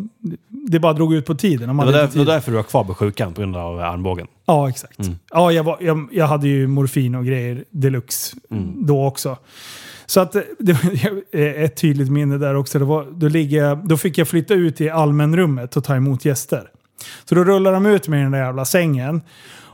Speaker 1: det bara drog ut på tiden. De
Speaker 2: Det var, där, det var därför du var kvar på sjukan, på grund av armbågen.
Speaker 1: Ja, exakt.
Speaker 2: Mm.
Speaker 1: Ja, jag, var, jag, jag hade ju morfin och grejer deluxe
Speaker 2: Mm.
Speaker 1: då också. Så att eh, det var ett tydligt minne där också. Det var, då, ligger då fick jag flytta ut i allmänrummet och ta emot gäster. Så då rullar de ut mig i den där jävla sängen.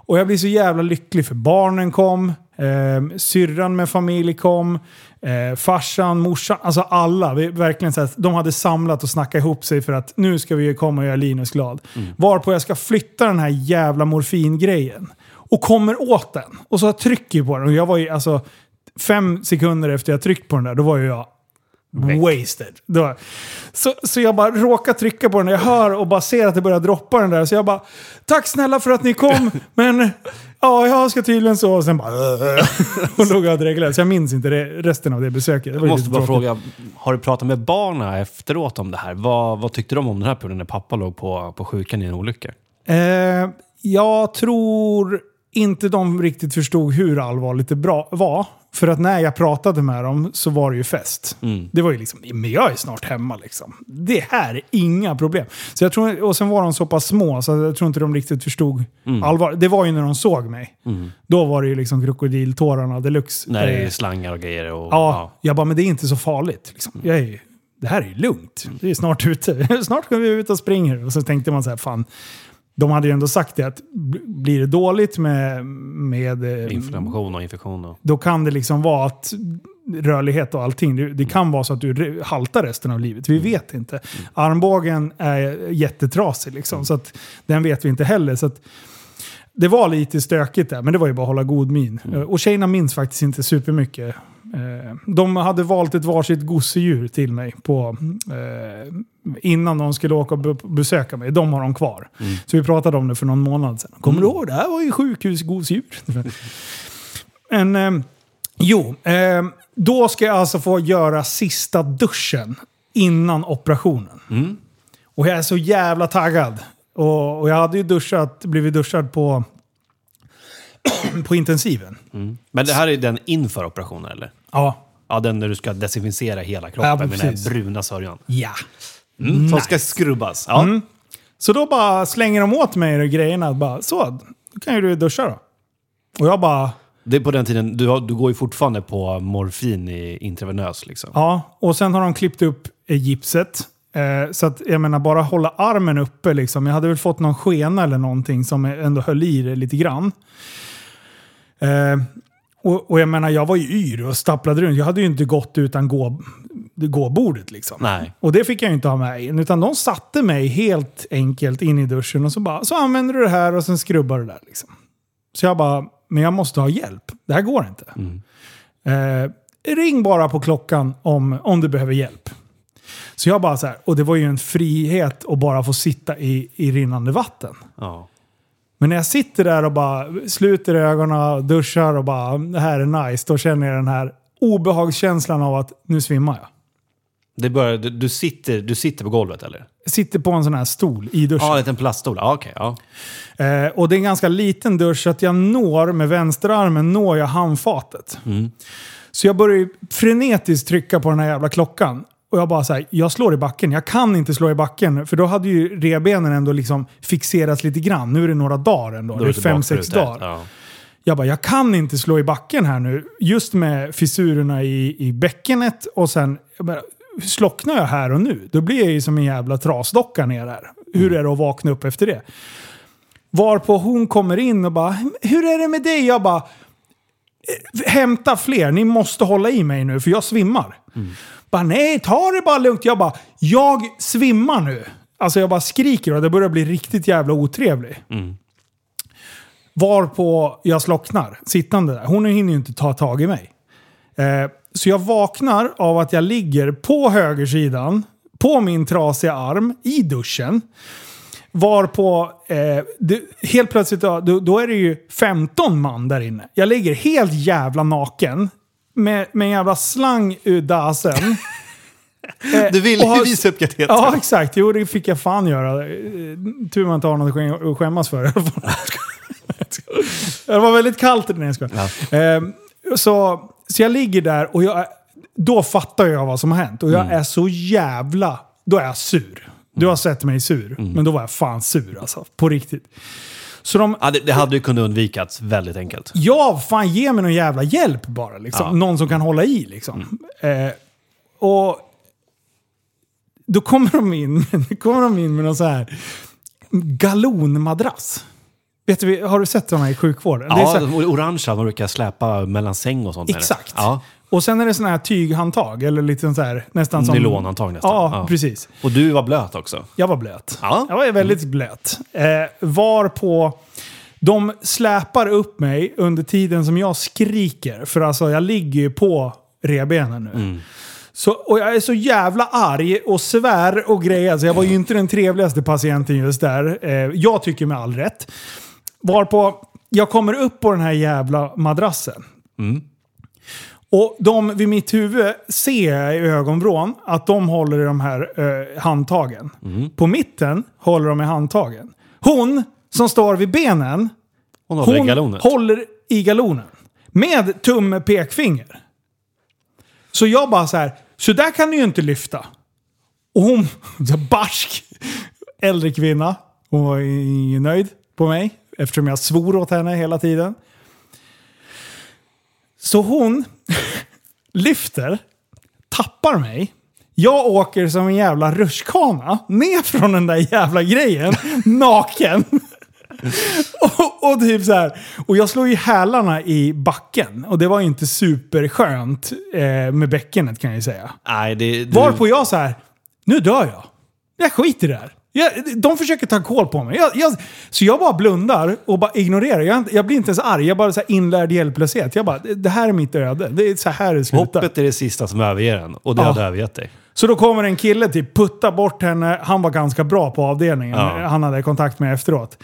Speaker 1: Och jag blir så jävla lycklig för barnen kom, eh, syrran med familj kom, eh, farsan, morsan, alltså alla. Vi, verkligen så här, de hade samlat och snackat ihop sig för att nu ska vi komma och göra Linus glad. Varpå jag ska flytta den här jävla morfingrejen. Och kommer åt den. Och så trycker jag på den. Och jag var ju alltså fem sekunder efter jag tryckt på den där, då var ju jag wasted. Då, så, så jag bara råkar trycka på den, jag hör och bara ser att det börjar droppa den där. Så jag bara, tack snälla för att ni kom, men ja, jag ska tydligen så. Och sen bara, och låg jag och dreglade. Så jag minns inte det, resten av det besöket. Det
Speaker 2: Jag måste bara
Speaker 1: tråkigt.
Speaker 2: fråga, har du pratat med barnen efteråt om det här? Vad, vad tyckte de om den här perioden när pappa låg på, på sjukan i en olycka?
Speaker 1: Eh, jag tror inte de riktigt förstod hur allvarligt det bra var. För att när jag pratade med dem så var det ju fest.
Speaker 2: Mm.
Speaker 1: Det var ju liksom, men jag är snart hemma liksom. Det här är inga problem. Så jag tror, och sen var de så pass små så jag tror inte de riktigt förstod
Speaker 2: Mm.
Speaker 1: allvar. Det var ju när de såg mig. Då var det ju liksom krokodiltårarna deluxe.
Speaker 2: När det
Speaker 1: Eh,
Speaker 2: är slangar och grejer och...
Speaker 1: Ja, jag bara, men det är inte så farligt. Liksom. Jag är, det här är ju lugnt. Det är snart ute. snart ska vi ut och springer. Och så tänkte man så här, fan. De hade ju ändå sagt det att bl- blir det dåligt med, med eh,
Speaker 2: Inflammation och infektion och...
Speaker 1: då kan det liksom vara att rörlighet och allting, det, det kan vara så att du haltar resten av livet. Vi vet inte. Armbågen är jättetrasig liksom, så att den vet vi inte heller. Så att, det var lite stökigt där, men det var ju bara att hålla god min. Eh, Och tjejerna minns faktiskt inte supermycket. Eh, De hade valt ett varsitt gosedjur till mig på, eh, innan de skulle åka och be- besöka mig. De har de kvar. Så vi pratade om det för någon månad sedan. Kommer du ihåg? Det här var ju sjukhusgosedjur. Men, eh, jo, eh, då ska jag alltså få göra sista duschen innan operationen.
Speaker 2: Mm.
Speaker 1: Och jag är så jävla taggad. Och, och jag hade ju duschat, blivit duschad på, på intensiven.
Speaker 2: Men det här är den inför operationen eller?
Speaker 1: Ja.
Speaker 2: Ja, den när du ska desinficera hela kroppen
Speaker 1: Ja,
Speaker 2: med den här bruna sörjan.
Speaker 1: Ja.
Speaker 2: Mm. Som ska skrubbas. Ja.
Speaker 1: Så då bara slänger de åt mig de grejerna. Bara, så, då kan ju du duscha då. Och jag bara,
Speaker 2: Det är på den tiden, du, har, du går ju fortfarande på morfin i intravenös liksom.
Speaker 1: ja. Och sen har de klippt upp eh, gipset. Eh, så att jag menar, bara hålla armen uppe liksom. Jag hade väl fått någon skena eller någonting som ändå höll i det lite grann. Eh, och, och jag menar, jag var ju yr och stapplade runt. Jag hade ju inte gått utan gå, gåbordet liksom.
Speaker 2: Nej.
Speaker 1: Och det fick jag ju inte ha med in. Utan de satte mig helt enkelt in i duschen och så bara, så använder du det här och sen skrubbar du där. Liksom. Så jag bara, men jag måste ha hjälp. Det här går inte. Eh, ring bara på klockan om, om du behöver hjälp. Så jag bara så här, och det var ju en frihet att bara få sitta i, i rinnande vatten.
Speaker 2: Ja.
Speaker 1: Men när jag sitter där och bara sluter ögonen, duschar och bara det här är nice. Då känner jag den här obehagskänslan av att nu svimmar jag.
Speaker 2: Det börjar, du, du, sitter, du sitter på golvet eller?
Speaker 1: Jag sitter på en sån här stol i duschen.
Speaker 2: Ja, en liten plaststol. Ja, okej. ja.
Speaker 1: Eh, och det är en ganska liten dusch så att jag når med vänsterarmen når jag handfatet. Så jag börjar frenetiskt trycka på den här jävla klockan. Och jag bara så här, jag slår i backen. Jag kan inte slå i backen. För då hade ju revbenen ändå liksom fixerats lite grann. Nu är det några dagar ändå.
Speaker 2: Då
Speaker 1: det är fem, sex dagar.
Speaker 2: Ja.
Speaker 1: Jag bara, jag kan inte slå i backen här nu. Just med fissurerna i, i bäckenet och sen bara, slocknar jag här och nu, då blir jag ju som en jävla trasdocka ner där. Hur är det att vakna upp efter det? Varpå hon kommer in och bara, hur är det med dig? Jag bara, "Eh, hämta fler, ni måste hålla i mig nu för jag svimmar. Bara, nej, ta det bara lugnt. Jag bara, jag svimmar nu. Alltså jag bara skriker och det börjar bli riktigt jävla otrevlig. Varpå jag slocknar, sittande där. Hon hinner ju inte ta tag i mig. Eh, så jag vaknar av att jag ligger på högersidan, på min trasiga arm, i duschen. Varpå, eh, det, helt plötsligt, då, då då är det ju 15 man där inne. Jag ligger helt jävla naken, med, med en jävla slang ur dasen. Eh,
Speaker 2: Du ville
Speaker 1: och har-
Speaker 2: ju visa upp katetern.
Speaker 1: Ja, exakt. Jo, det fick jag fan göra. Eh, Tur man inte har något att skäm- att skämmas för. det var väldigt kallt när jag ska. Ehm, så, så jag ligger där och jag, då fattar jag vad som har hänt. Och jag
Speaker 2: Mm.
Speaker 1: är så jävla... Då är jag sur. Du har sett mig sur,
Speaker 2: Mm.
Speaker 1: men då var jag fan sur alltså. På riktigt. Så de...
Speaker 2: Ja, det, det hade ju kunnat undvikats väldigt enkelt.
Speaker 1: Ja, fan ge mig någon jävla hjälp bara. Liksom.
Speaker 2: Ja. Mm.
Speaker 1: Någon som kan hålla i liksom. Eh, och då kommer de in, kommer de in med någon så här galonmadrass. Vet du, har du sett sådana i sjukvården? Det är
Speaker 2: Ja,
Speaker 1: så här-
Speaker 2: de orangea man brukar släpa mellan säng och sånt. det.
Speaker 1: Exakt.
Speaker 2: Ja.
Speaker 1: Och sen är det sådana här tyghandtag, eller lite så här, nästan som...
Speaker 2: Nylonhandtag nästan.
Speaker 1: Ja,
Speaker 2: Ja.
Speaker 1: precis.
Speaker 2: Och du var blöt också.
Speaker 1: Jag var blöt.
Speaker 2: Ja.
Speaker 1: Jag var väldigt blöt. Eh, var på... De släpar upp mig under tiden som jag skriker. För alltså, jag ligger ju på revbenen nu. Så, och jag är så jävla arg och svär och grejer. Så jag var ju inte den trevligaste patienten just där. Eh, jag tycker med all rätt. Varpå jag kommer upp på den här jävla madrassen. Och de vid mitt huvud ser jag i ögonvrån att de håller i de här eh, handtagen. På mitten håller de i handtagen. Hon som står vid benen,
Speaker 2: Hon håller i
Speaker 1: hon
Speaker 2: galonet.
Speaker 1: håller i galonen. Med tumme pekfinger. Så jag bara så här, så där kan du ju inte lyfta. Och hon, så barsk, äldre kvinna, hon var ju nöjd på mig eftersom jag svor åt henne hela tiden. Så hon lyfter, tappar mig. Jag åker som en jävla rutschkana ner från den där jävla grejen, naken. och, och typ så här. Och jag slår ju hälarna i backen. Och det var ju inte superskönt eh, med bäckenet kan jag ju säga.
Speaker 2: Nej, det... Du,
Speaker 1: Varpå jag så här, nu dör jag. Jag skiter i det här. Jag, de försöker ta koll på mig. Jag, jag, så jag bara blundar och bara ignorerar. Jag, jag blir inte ens arg. Jag bara så här inlärd hjälplöshet. Jag bara, det här är mitt öde. Det är så här det slutar.
Speaker 2: Hoppet är det sista som överger en. Och det
Speaker 1: Ja.
Speaker 2: hade övergett dig.
Speaker 1: Så då kommer en kille typ putta bort henne. Han var ganska bra på avdelningen.
Speaker 2: Ja.
Speaker 1: Han hade kontakt med efteråt.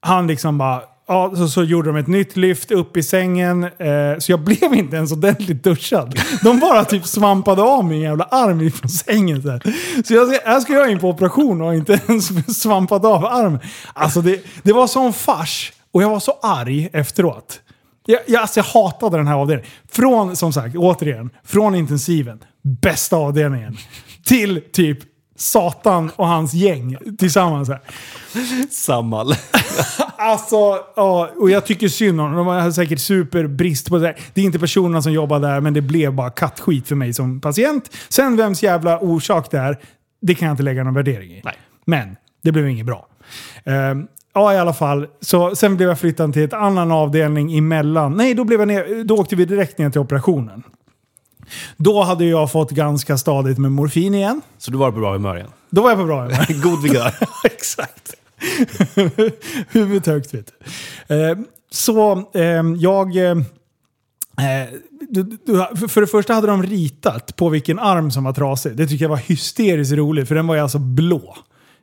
Speaker 1: Han liksom bara, ja, så, så gjorde de ett nytt lyft upp i sängen. Eh, så jag blev inte ens ordentligt duschad. De bara typ svampade av min jävla arm ifrån sängen. Så, här. så jag, ska- jag ska göra in på operation och inte ens svampat av armen. Alltså det, det var sån fars. Och jag var så arg efteråt. Jag, jag, alltså jag hatade den här avdelningen. Från, som sagt, återigen, från intensiven, bästa avdelningen, till typ Satan och hans gäng tillsammans. Här.
Speaker 2: Sammal.
Speaker 1: Alltså, ja, och jag tycker synd om dem. De har säkert superbrist på det. Det är inte personerna som jobbar där, men det blev bara kattskit för mig som patient. Sen vems jävla orsak det är, det kan jag inte lägga någon värdering i.
Speaker 2: Nej.
Speaker 1: Men det blev inget bra. Ehm, ja, i alla fall. Så, sen blev jag flyttad till ett annan avdelning emellan. Nej, då, blev jag ner, då åkte vi direkt ner till operationen. Då hade jag fått ganska stadigt med morfin igen.
Speaker 2: Så du var på bra humör igen?
Speaker 1: Då var jag på bra humör.
Speaker 2: God vigör.
Speaker 1: Exakt. Huvudet högt vet du. Eh, så eh, jag... Eh, du, du, för- för det första hade de ritat på vilken arm som var trasig. Det tycker jag var hysteriskt roligt, för den var ju alltså blå.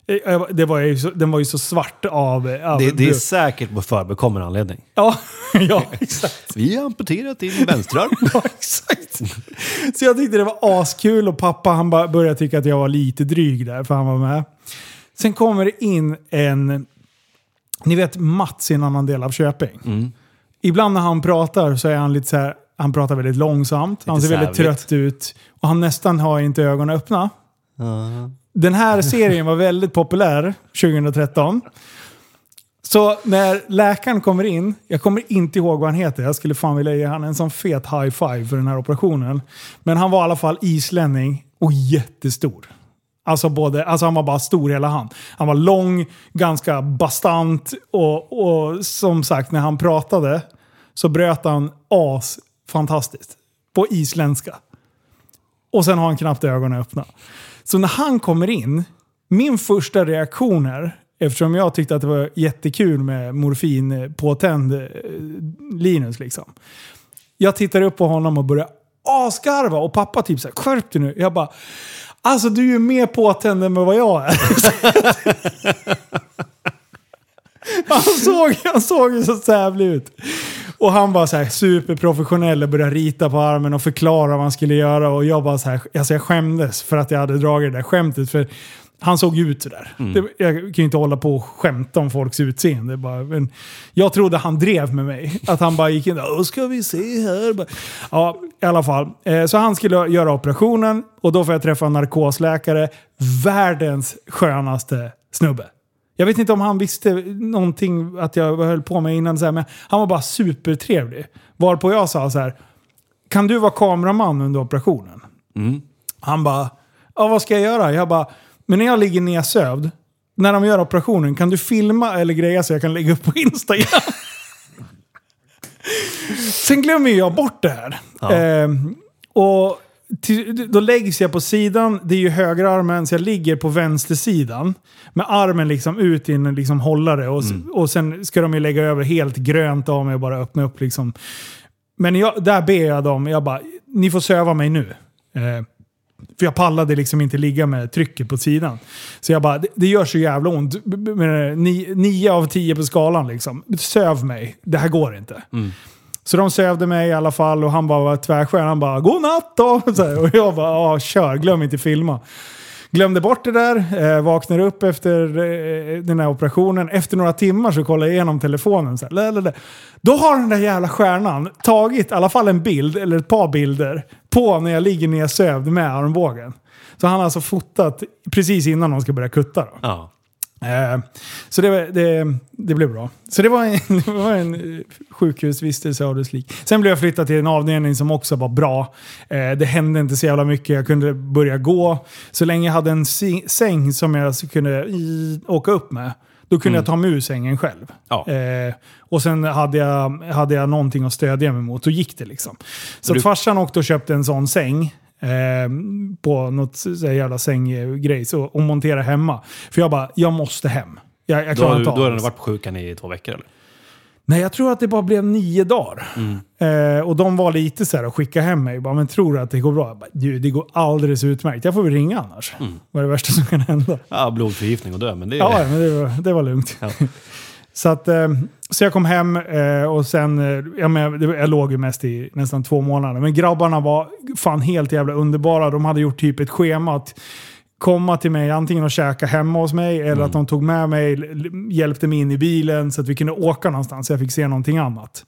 Speaker 1: Eh, jag- Det var ju så, den var ju så svart av... av
Speaker 2: Det, det är säkert på förbekommen anledning.
Speaker 1: Ja, ja, exakt.
Speaker 2: Vi har amputerat din vänsterarm.
Speaker 1: Ja, exakt. Så jag tyckte det var askul och pappa han började tycka att jag var lite dryg där för han var med. Sen kommer det in en... Ni vet Mats i en annan del av Köping. Ibland när han pratar så är han lite så här... Han pratar väldigt långsamt. han ser väldigt
Speaker 2: sävligt.
Speaker 1: trött ut. Och han nästan har inte ögonen öppna. Den här serien var väldigt populär 2013. Så när läkaren kommer in, jag kommer inte ihåg vad han heter, jag skulle fan vilja ge han en sån fet high five för den här operationen. Men han var i alla fall islänning och jättestor. Alltså, både, alltså han var bara stor hela han. Han var lång, ganska bastant och, och som sagt när han pratade så bröt han as fantastiskt. På isländska. Och sen har han knappt ögonen öppna. Så när han kommer in, min första reaktion är, eftersom jag tyckte att det var jättekul med morfin påtänd eh, Linus liksom. Jag tittar upp på honom och börjar asgarva och pappa typ såhär skärp dig nu. Jag bara, alltså du är ju mer påtänd än vad jag är. Han såg, han såg ju så sävlig ut. Och han var så här superprofessionell och började rita på armen och förklara vad han skulle göra. Och jag bara så här, alltså jag skämdes för att jag hade dragit det där skämtet. För han såg ut sådär. Det, jag kan ju inte hålla på och skämta om folks utseende. Bara, men jag trodde han drev med mig. Att han bara gick in där, "Åh, ska vi se här. Ja, i alla fall. Eh, Så han skulle göra operationen och då får jag träffa en narkosläkare. Världens skönaste snubbe. Jag vet inte om han visste någonting att jag höll på med innan, så här, men han var bara supertrevlig. Varpå jag sa så här, kan du vara kameraman under operationen? Han bara, ja vad ska jag göra? Jag bara, men när jag ligger nedsövd, när de gör operationen, kan du filma eller greja så jag kan lägga upp på Instagram? Sen glömmer jag bort det här. Ehm, och till, då läggs jag på sidan, det är ju högerarmen, så jag ligger på vänstersidan. Med armen liksom ut i en liksom hållare. Och, s- och sen ska de ju lägga över helt grönt av mig och bara öppna upp liksom. Men jag, där ber jag dem, jag bara, ni får söva mig nu. Eh, för jag pallade liksom inte ligga med trycket på sidan. Så jag bara, det, det gör så jävla ont. B- b- med ni, nio av tio på skalan liksom. Söv mig, det här går inte. Så de sövde mig i alla fall och han bara var tvärskön. Han bara “God natt då!” så här, Och jag bara “Ja, kör, glöm inte filma”. Glömde bort det där, eh, vaknar upp efter eh, den här operationen. Efter några timmar så kollar jag igenom telefonen. Så här. Då har den där jävla stjärnan tagit i alla fall en bild, eller ett par bilder, på när jag ligger nedsövd med armbågen. Så han har alltså fotat precis innan de ska börja kutta. Då.
Speaker 2: Ja.
Speaker 1: Eh, Så det, det, det blev bra. Så det var en, det var en eh, sjukhusvistelse av dess lik. Sen blev jag flyttad till en avdelning som också var bra. Eh, Det hände inte så jävla mycket. Jag kunde börja gå. Så länge jag hade en säng som jag kunde åka upp med, då kunde jag ta mig ur sängen själv.
Speaker 2: Ja.
Speaker 1: Eh, och sen hade jag, hade jag någonting att stödja mig mot. Då gick det liksom. Så
Speaker 2: Du-
Speaker 1: farsan åkte och köpte en sån säng. Eh, på något så jävla sänggrej så, och montera hemma. För jag bara, jag måste hem. Jag, jag klarar
Speaker 2: har du-
Speaker 1: inte
Speaker 2: då
Speaker 1: av
Speaker 2: har
Speaker 1: det.
Speaker 2: den varit på sjukan i två veckor eller?
Speaker 1: Nej, jag tror att det bara blev nio dagar.
Speaker 2: Mm.
Speaker 1: Eh, och de var lite så här och skicka hem mig. Bara, men tror du att det går bra? Jag bara, du, det går alldeles utmärkt. Jag får väl ringa annars.
Speaker 2: Mm.
Speaker 1: Vad är det värsta som kan hända?
Speaker 2: Ja, blodförgiftning och dö, men det.
Speaker 1: Ja, men det var, det var lugnt.
Speaker 2: Ja.
Speaker 1: Så att, eh, så jag kom hem eh, och sen, eh, ja, men, jag låg ju mest i nästan två månader. Men grabbarna var fan helt jävla underbara. De hade gjort typ ett schema att komma till mig antingen och käka hemma hos mig eller att de tog med mig, hjälpte mig in i bilen så att vi kunde åka någonstans så jag fick se någonting annat.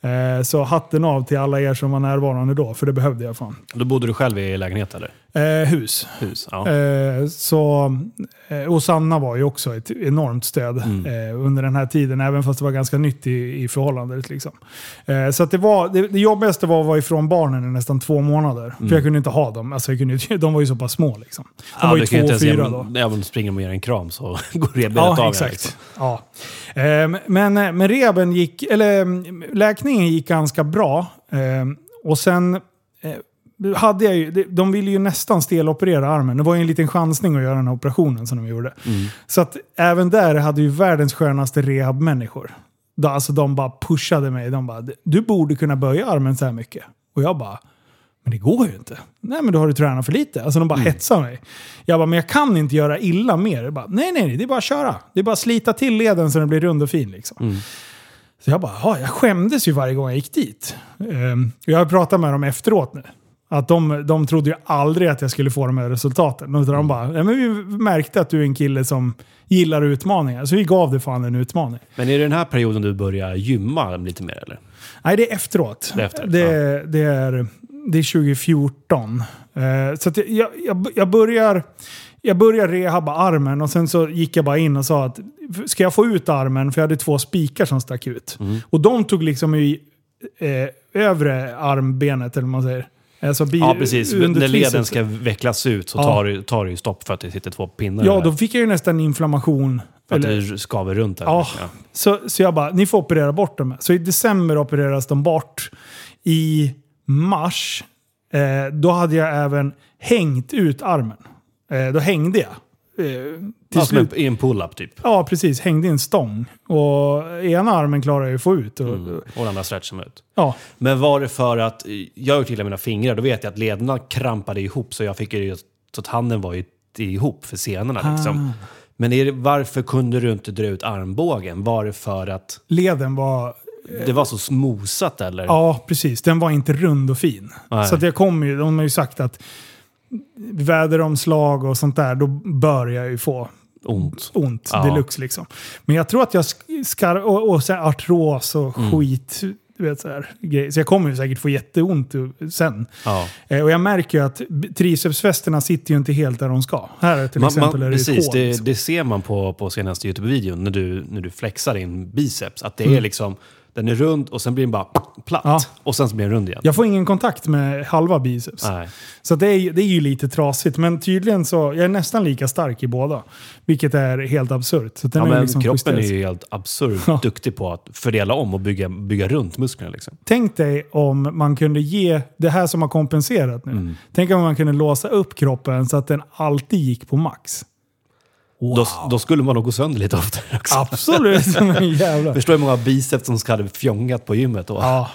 Speaker 1: Eh, så hatten av till alla er som var närvarande då, för det behövde jag fan.
Speaker 2: Då bodde du själv i lägenhet eller?
Speaker 1: Eh, hus.
Speaker 2: Hus? Ja.
Speaker 1: Eh, så, eh, och Sanna var ju också ett enormt stöd
Speaker 2: Mm.
Speaker 1: eh, under den här tiden, även fast det var ganska nytt i, i förhållandet. Liksom. Eh, så det, var, det, det jobbigaste var att vara ifrån barnen i nästan två månader. För jag kunde inte ha dem. Alltså jag kunde, de var ju så pass små. Liksom. De var ju
Speaker 2: du
Speaker 1: två och fyra då.
Speaker 2: Ja, men springer de och ger en kram så går revbenet
Speaker 1: Ja,
Speaker 2: av.
Speaker 1: exakt.
Speaker 2: liksom.
Speaker 1: Ja. Ehm, Men, men reben gick, eller mm, läkningen gick ganska bra. Ehm, Och sen eh, hade jag ju, de- ville ju nästan steloperera armen. Det var ju en liten chansning att göra den här operationen som de gjorde.
Speaker 2: Mm.
Speaker 1: Så att även där hade ju världens skönaste rehabmänniskor. Då, Alltså de bara pushade mig. De bara, du borde kunna böja armen så här mycket. Och jag bara, men det går ju inte. Nej men då har du tränat för lite. Alltså de bara hetsar mig. Jag bara, men jag kan inte göra illa mer. Jag bara, nej nej, det är bara att köra. Det är bara att slita till leden så den blir rund och fin liksom. Så jag bara, ja, jag skämdes ju varje gång jag gick dit. Um, jag har pratat med dem efteråt nu. Att de, de trodde ju aldrig att jag skulle få de här resultaten. Utan de bara, ja, men vi märkte att du är en kille som gillar utmaningar. Så vi gav det fan en utmaning.
Speaker 2: Men är det den här perioden du börjar gymma lite mer eller?
Speaker 1: Nej, det är efteråt.
Speaker 2: Det är efteråt,
Speaker 1: det, det, är, det är 2014. Eh, så jag, jag, jag börjar... Jag började rehabba armen och sen så gick jag bara in och sa att ska jag få ut armen, för jag hade två spikar som stack ut.
Speaker 2: Mm.
Speaker 1: Och de tog liksom i eh, övre armbenet, eller vad man säger. Alltså bi-
Speaker 2: Ja, precis. När leden ska vecklas ut så
Speaker 1: Ja.
Speaker 2: tar, det- tar det ju stopp för att det sitter två pinnar
Speaker 1: Ja,
Speaker 2: där.
Speaker 1: då fick jag ju nästan inflammation.
Speaker 2: För att
Speaker 1: Eller-
Speaker 2: det skaver runt där.
Speaker 1: Ja, så, så jag bara, ni får operera bort dem. Så i december opereras de bort. I mars, eh, då hade jag även hängt ut armen. Eh, då hängde jag. Eh, till
Speaker 2: Ja, som
Speaker 1: slut.
Speaker 2: i en pull-up typ.
Speaker 1: Ja, precis. Hängde i en stång. Och ena armen klarade jag ju att få ut. Och,
Speaker 2: Mm. Och den andra stretchar ut.
Speaker 1: ja,
Speaker 2: Men var det för att, jag har gjort illa mina fingrar, då vet jag att lederna krampade ihop så jag fick ju så att handen var ju ihop för senorna liksom.
Speaker 1: Ah.
Speaker 2: Men är det, varför kunde du inte dra ut armbågen? Var det för att
Speaker 1: leden var...
Speaker 2: det var så smosat eller?
Speaker 1: Ja, precis. Den var inte rund och fin.
Speaker 2: Nej.
Speaker 1: Så att jag kommer ju, de har ju sagt att väderomslag och sånt där, då bör jag ju få
Speaker 2: Ont.
Speaker 1: ont
Speaker 2: Ja.
Speaker 1: deluxe liksom. Men jag tror att jag sk- skar... Och, och sen artros och
Speaker 2: Mm.
Speaker 1: skit. Vet, så, här, så jag kommer ju säkert få jätteont sen.
Speaker 2: Ja.
Speaker 1: Eh, och jag märker ju att tricepsfästena sitter ju inte helt där de ska. Här till
Speaker 2: Man,
Speaker 1: exempel
Speaker 2: man,
Speaker 1: är det
Speaker 2: precis,
Speaker 1: hål.
Speaker 2: det,
Speaker 1: liksom.
Speaker 2: det ser man på, på senaste YouTube-videon när du, när du flexar din biceps. Att det är
Speaker 1: Mm.
Speaker 2: liksom, den är rund och sen blir den bara platt.
Speaker 1: Ja.
Speaker 2: Och sen så blir den rund igen.
Speaker 1: Jag får ingen kontakt med halva biceps.
Speaker 2: Nej.
Speaker 1: Så det är, det är ju lite trasigt. Men tydligen så, jag är nästan lika stark i båda. Vilket är helt absurt. Så den
Speaker 2: Ja,
Speaker 1: är
Speaker 2: men
Speaker 1: liksom
Speaker 2: kroppen är
Speaker 1: justerad.
Speaker 2: ju helt absurt
Speaker 1: Ja.
Speaker 2: duktig på att fördela om och bygga, bygga runt musklerna. Liksom.
Speaker 1: Tänk dig om man kunde ge det här som har kompenserat nu.
Speaker 2: Mm.
Speaker 1: Tänk om man kunde låsa upp kroppen så att den alltid gick på max. Wow.
Speaker 2: Då, då skulle man nog gå sönder lite oftare också.
Speaker 1: Absolut.
Speaker 2: Förstår hur många biceps som hade fjongat på gymmet då.
Speaker 1: Ja.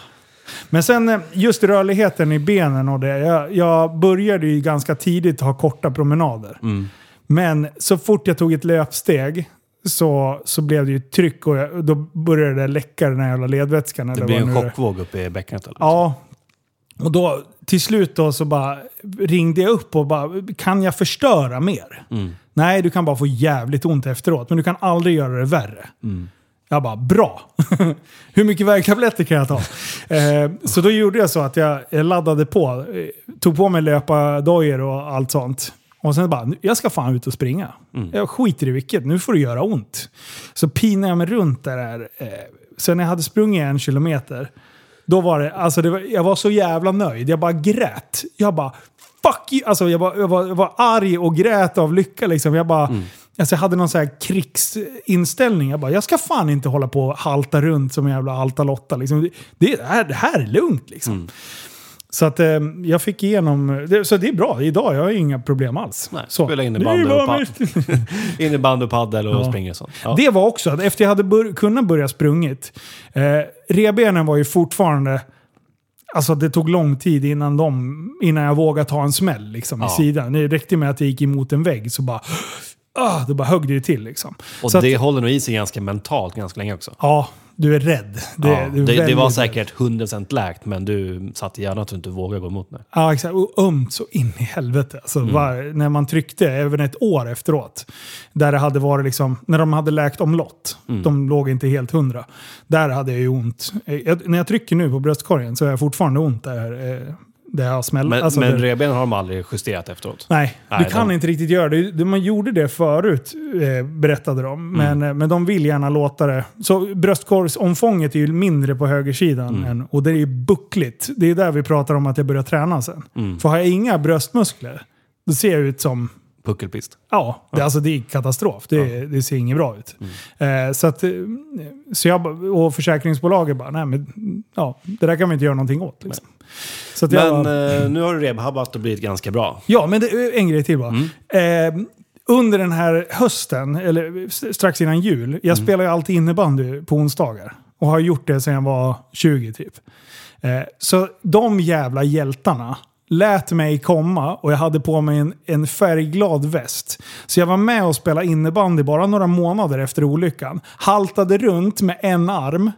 Speaker 1: Men sen eh, just rörligheten i benen och det. Jag, jag började ju ganska tidigt ha korta promenader.
Speaker 2: Mm.
Speaker 1: Men så fort jag tog ett löpsteg så, så blev det ju tryck och jag, då började det läcka den här jävla ledvätskan.
Speaker 2: Det
Speaker 1: eller vad
Speaker 2: en chockvåg uppe i bäckenet. Eller?
Speaker 1: Ja. Och då till slut då så bara ringde jag upp och bara, kan jag förstöra mer?
Speaker 2: Mm.
Speaker 1: Nej, du kan bara få jävligt ont efteråt, men du kan aldrig göra det värre.
Speaker 2: Mm.
Speaker 1: Jag bara, bra! Hur mycket värktabletter kan jag ta? eh, så då gjorde jag så att jag, jag laddade på, eh, tog på mig löpardojor och allt sånt. Och sen bara, jag ska fan ut och springa.
Speaker 2: Mm.
Speaker 1: Jag skiter i vilket, nu får det göra ont. Så pinade jag mig runt där. Eh, sen när jag hade sprungit en kilometer, då var det, alltså det var, jag var så jävla nöjd. Jag bara grät. Jag bara, fuck you! Alltså jag, bara, jag, var, jag var arg och grät av lycka liksom. Jag bara, alltså jag hade någon sån här krigsinställning. Jag bara, jag ska fan inte hålla på och halta runt som en jävla halta Lotta. Liksom. Det, det, här, det här är lugnt liksom. Så att eh, jag fick igenom, det, så det är bra. Idag jag har inga problem alls.
Speaker 2: Nej,
Speaker 1: så.
Speaker 2: spela innebandy
Speaker 1: var
Speaker 2: och pa-
Speaker 1: mitt-
Speaker 2: Innebandy och paddel och
Speaker 1: Ja.
Speaker 2: springer och sånt. Ja.
Speaker 1: Det var också, att efter jag hade bör- kunnat börja sprungit. Eh, rebenen var ju fortfarande... Alltså det tog lång tid innan, de, innan jag vågade ta en smäll liksom, i
Speaker 2: Ja.
Speaker 1: sidan. Det räckte med att jag gick emot en vägg så bara... Ah, det bara högg det ju till liksom.
Speaker 2: och
Speaker 1: så att-
Speaker 2: det håller nog i sig ganska mentalt ganska länge också.
Speaker 1: Ja, du är rädd. Det,
Speaker 2: ja,
Speaker 1: du är
Speaker 2: det, det var säkert 100% läkt, men du satt gärna att du inte vågade gå emot mig.
Speaker 1: Ja, exakt. Och ömt så in i helvete. Alltså,
Speaker 2: Mm.
Speaker 1: var, när man tryckte, även ett år efteråt, där det hade varit liksom, när de hade läkt omlott,
Speaker 2: Mm.
Speaker 1: de låg inte helt hundra. Där hade jag ju ont. Eh, Jag, när jag trycker nu på bröstkorgen så har jag fortfarande ont där, jag har smällt.
Speaker 2: Men,
Speaker 1: alltså,
Speaker 2: men revbenen har de aldrig justerat efteråt.
Speaker 1: Nej,
Speaker 2: Nej,
Speaker 1: du kan
Speaker 2: de-
Speaker 1: inte riktigt göra det. det. Man gjorde det förut, eh, berättade
Speaker 2: Mm.
Speaker 1: de. Men, eh, men de vill gärna låta det. Så bröstkorgsomfånget är ju mindre på högersidan.
Speaker 2: Mm.
Speaker 1: Än, och det är ju buckligt. Det är där vi pratar om att jag börjar träna sen.
Speaker 2: Mm.
Speaker 1: För har jag inga bröstmuskler, då ser jag ut som...
Speaker 2: Puckelpist.
Speaker 1: Ja, det, Alltså, det är katastrof. Det, det ser inget bra ut. Eh, så att, eh, så jag, och försäkringsbolaget bara, nej men ja, det där kan vi inte göra någonting åt. Liksom. Så
Speaker 2: Men eh, nu har du rehabbat och blivit ganska bra.
Speaker 1: Ja, men det, en grej till bara. Eh, under den här hösten, eller strax innan jul, jag spelar ju alltid innebandy på onsdagar. Och har gjort det sedan jag var 20 typ. Eh, så de jävla hjältarna lät mig komma och jag hade på mig en, en färgglad väst. Så jag var med och spelade innebandy bara några månader efter olyckan. Haltade runt med en arm.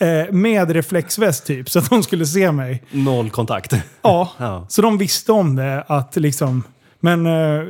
Speaker 1: Eh, med reflexväst typ, så att de skulle se mig.
Speaker 2: Noll kontakt.
Speaker 1: Ja,
Speaker 2: Ja.
Speaker 1: så de visste om det. att liksom... Men eh,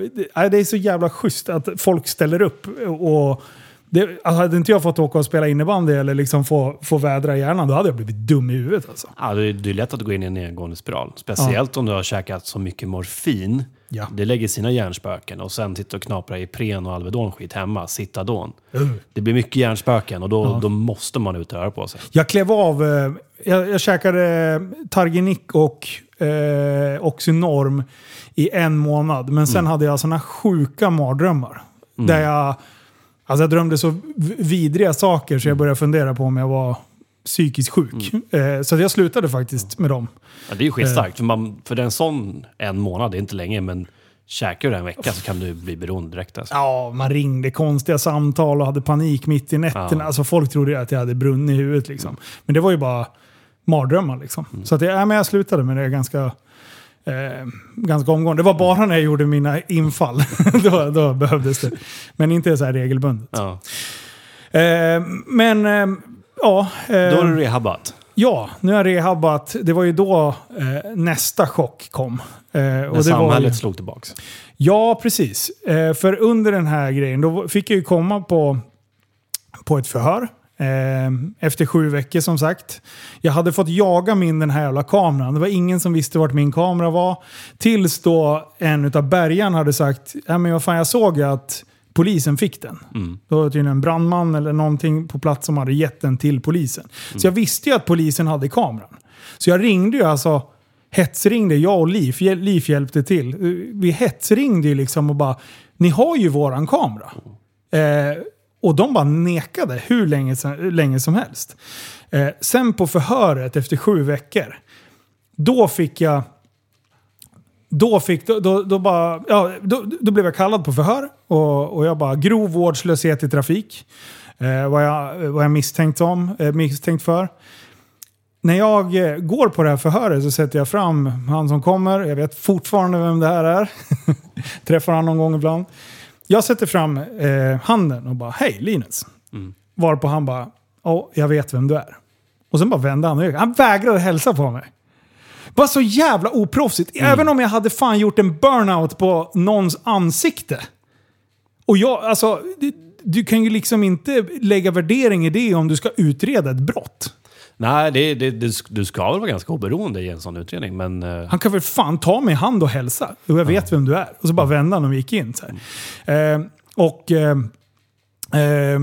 Speaker 1: det, är så jävla schysst att folk ställer upp. Och det, alltså, hade inte jag fått åka och spela innebandy eller liksom få, få vädra hjärnan, då hade jag blivit dum i huvudet. Alltså.
Speaker 2: Ja, det, är, det är lätt att gå in i en nedgående spiral. Speciellt om du har käkat så mycket morfin.
Speaker 1: Ja.
Speaker 2: Det lägger sina hjärnspöken och sen sitter och knaprar i Ipren och Alvedon-skit hemma, Citadon.
Speaker 1: Uh.
Speaker 2: Det blir mycket hjärnspöken och då, då måste man ut och röra på sig.
Speaker 1: Jag klev av, eh, jag, jag käkade Targinic och eh, Oxynorm i en månad. Men sen hade jag såna sjuka mardrömmar. Där jag, alltså jag drömde så vidriga saker så jag började fundera på om jag var psykiskt sjuk. Eh, så jag slutade faktiskt med dem.
Speaker 2: Ja, det är ju skitstarkt. För, man, för en sån en månad, det är inte länge, men käkar du en vecka så kan du bli beroende direkt. Alltså.
Speaker 1: Ja, man ringde konstiga samtal och hade panik mitt i nätterna.
Speaker 2: Ja.
Speaker 1: Alltså folk trodde att jag hade brunnit i huvudet. Liksom. Men det var ju bara mardrömmar. Liksom. Så att jag, ja, men jag slutade med det ganska, eh, ganska omgående. Det var bara när jag gjorde mina infall. då, då behövdes det. Men inte så här regelbundet.
Speaker 2: Ja.
Speaker 1: Eh, men eh, ja. eh,
Speaker 2: Då har du rehabbat.
Speaker 1: Ja, nu har jag rehabbat. Det var ju då eh, nästa chock kom. Eh, och
Speaker 2: När
Speaker 1: det var ju-
Speaker 2: samhället slog tillbaks.
Speaker 1: Ja, precis. Eh, för under den här grejen, då fick jag ju komma på, på ett förhör. Eh, efter sju veckor som sagt. Jag hade fått jaga min den här jävla kameran. Det var ingen som visste vart min kamera var. Tills då en utav bärgarna hade sagt, ja men vad fan jag såg att polisen fick den. Då var det tydligen en brandman eller någonting på plats som hade gett den till polisen. Så jag visste ju att polisen hade kameran. Så jag ringde ju alltså hetsringde, jag och Liv, Liv hjälpte till. Vi hetsringde ju liksom och bara, ni har ju våran kamera. Eh, och de bara nekade hur länge, hur länge som helst. Eh, sen på förhöret efter sju veckor, då fick jag då, fick, då, då, då, bara, ja, då, då blev jag kallad på förhör och, och jag bara grov vårdslöshet i trafik. Eh, vad, jag, vad jag misstänkt, om, eh, misstänkt för. När jag eh, går på det här förhöret så sätter jag fram han som kommer. Jag vet fortfarande vem det här är. Träffar han någon gång ibland. Jag sätter fram eh, handen och bara hej Linus. Varpå han bara ja, jag vet vem du är. Och sen bara vände han ryggen. Han vägrade hälsa på mig. Bara så jävla oproffsigt. Även om jag hade fan gjort en burnout på någons ansikte. Och jag, alltså, du, du kan ju liksom inte lägga värdering i det om du ska utreda ett brott.
Speaker 2: Nej, det, det, det, du ska väl vara ganska oberoende i en sån utredning, men... eh,
Speaker 1: Han kan väl fan ta mig i hand och hälsa. Jo, jag vet vem du är. Och så bara vända han och vi gick in. Så här. Eh, och... Eh, eh,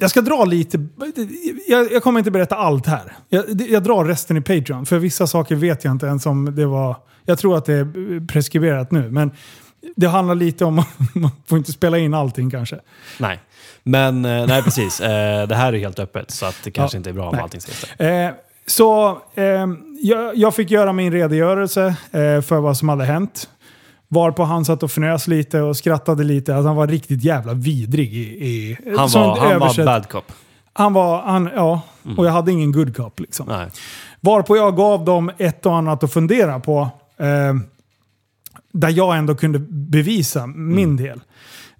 Speaker 1: jag ska dra lite... Jag, jag kommer inte berätta allt här. Jag, jag drar resten i Patreon. För vissa saker vet jag inte ens om det var... Jag tror att det är preskriberat nu. Men det handlar lite om... Man får inte spela in allting kanske.
Speaker 2: Nej. Men eh, nej, precis. Eh, det här är helt öppet, så att det kanske
Speaker 1: Ja.
Speaker 2: inte är bra om
Speaker 1: Nej.
Speaker 2: allting sägs där.
Speaker 1: Eh, så eh, jag, jag fick göra min redogörelse eh, för vad som hade hänt. Varpå han satt och fnös lite och skrattade lite. Alltså han var riktigt jävla vidrig i... i
Speaker 2: Han var, han var bad cop.
Speaker 1: Han var... Han, ja, och jag hade ingen good cop liksom.
Speaker 2: Nej.
Speaker 1: Varpå jag gav dem ett och annat att fundera på. Eh, där jag ändå kunde bevisa min del.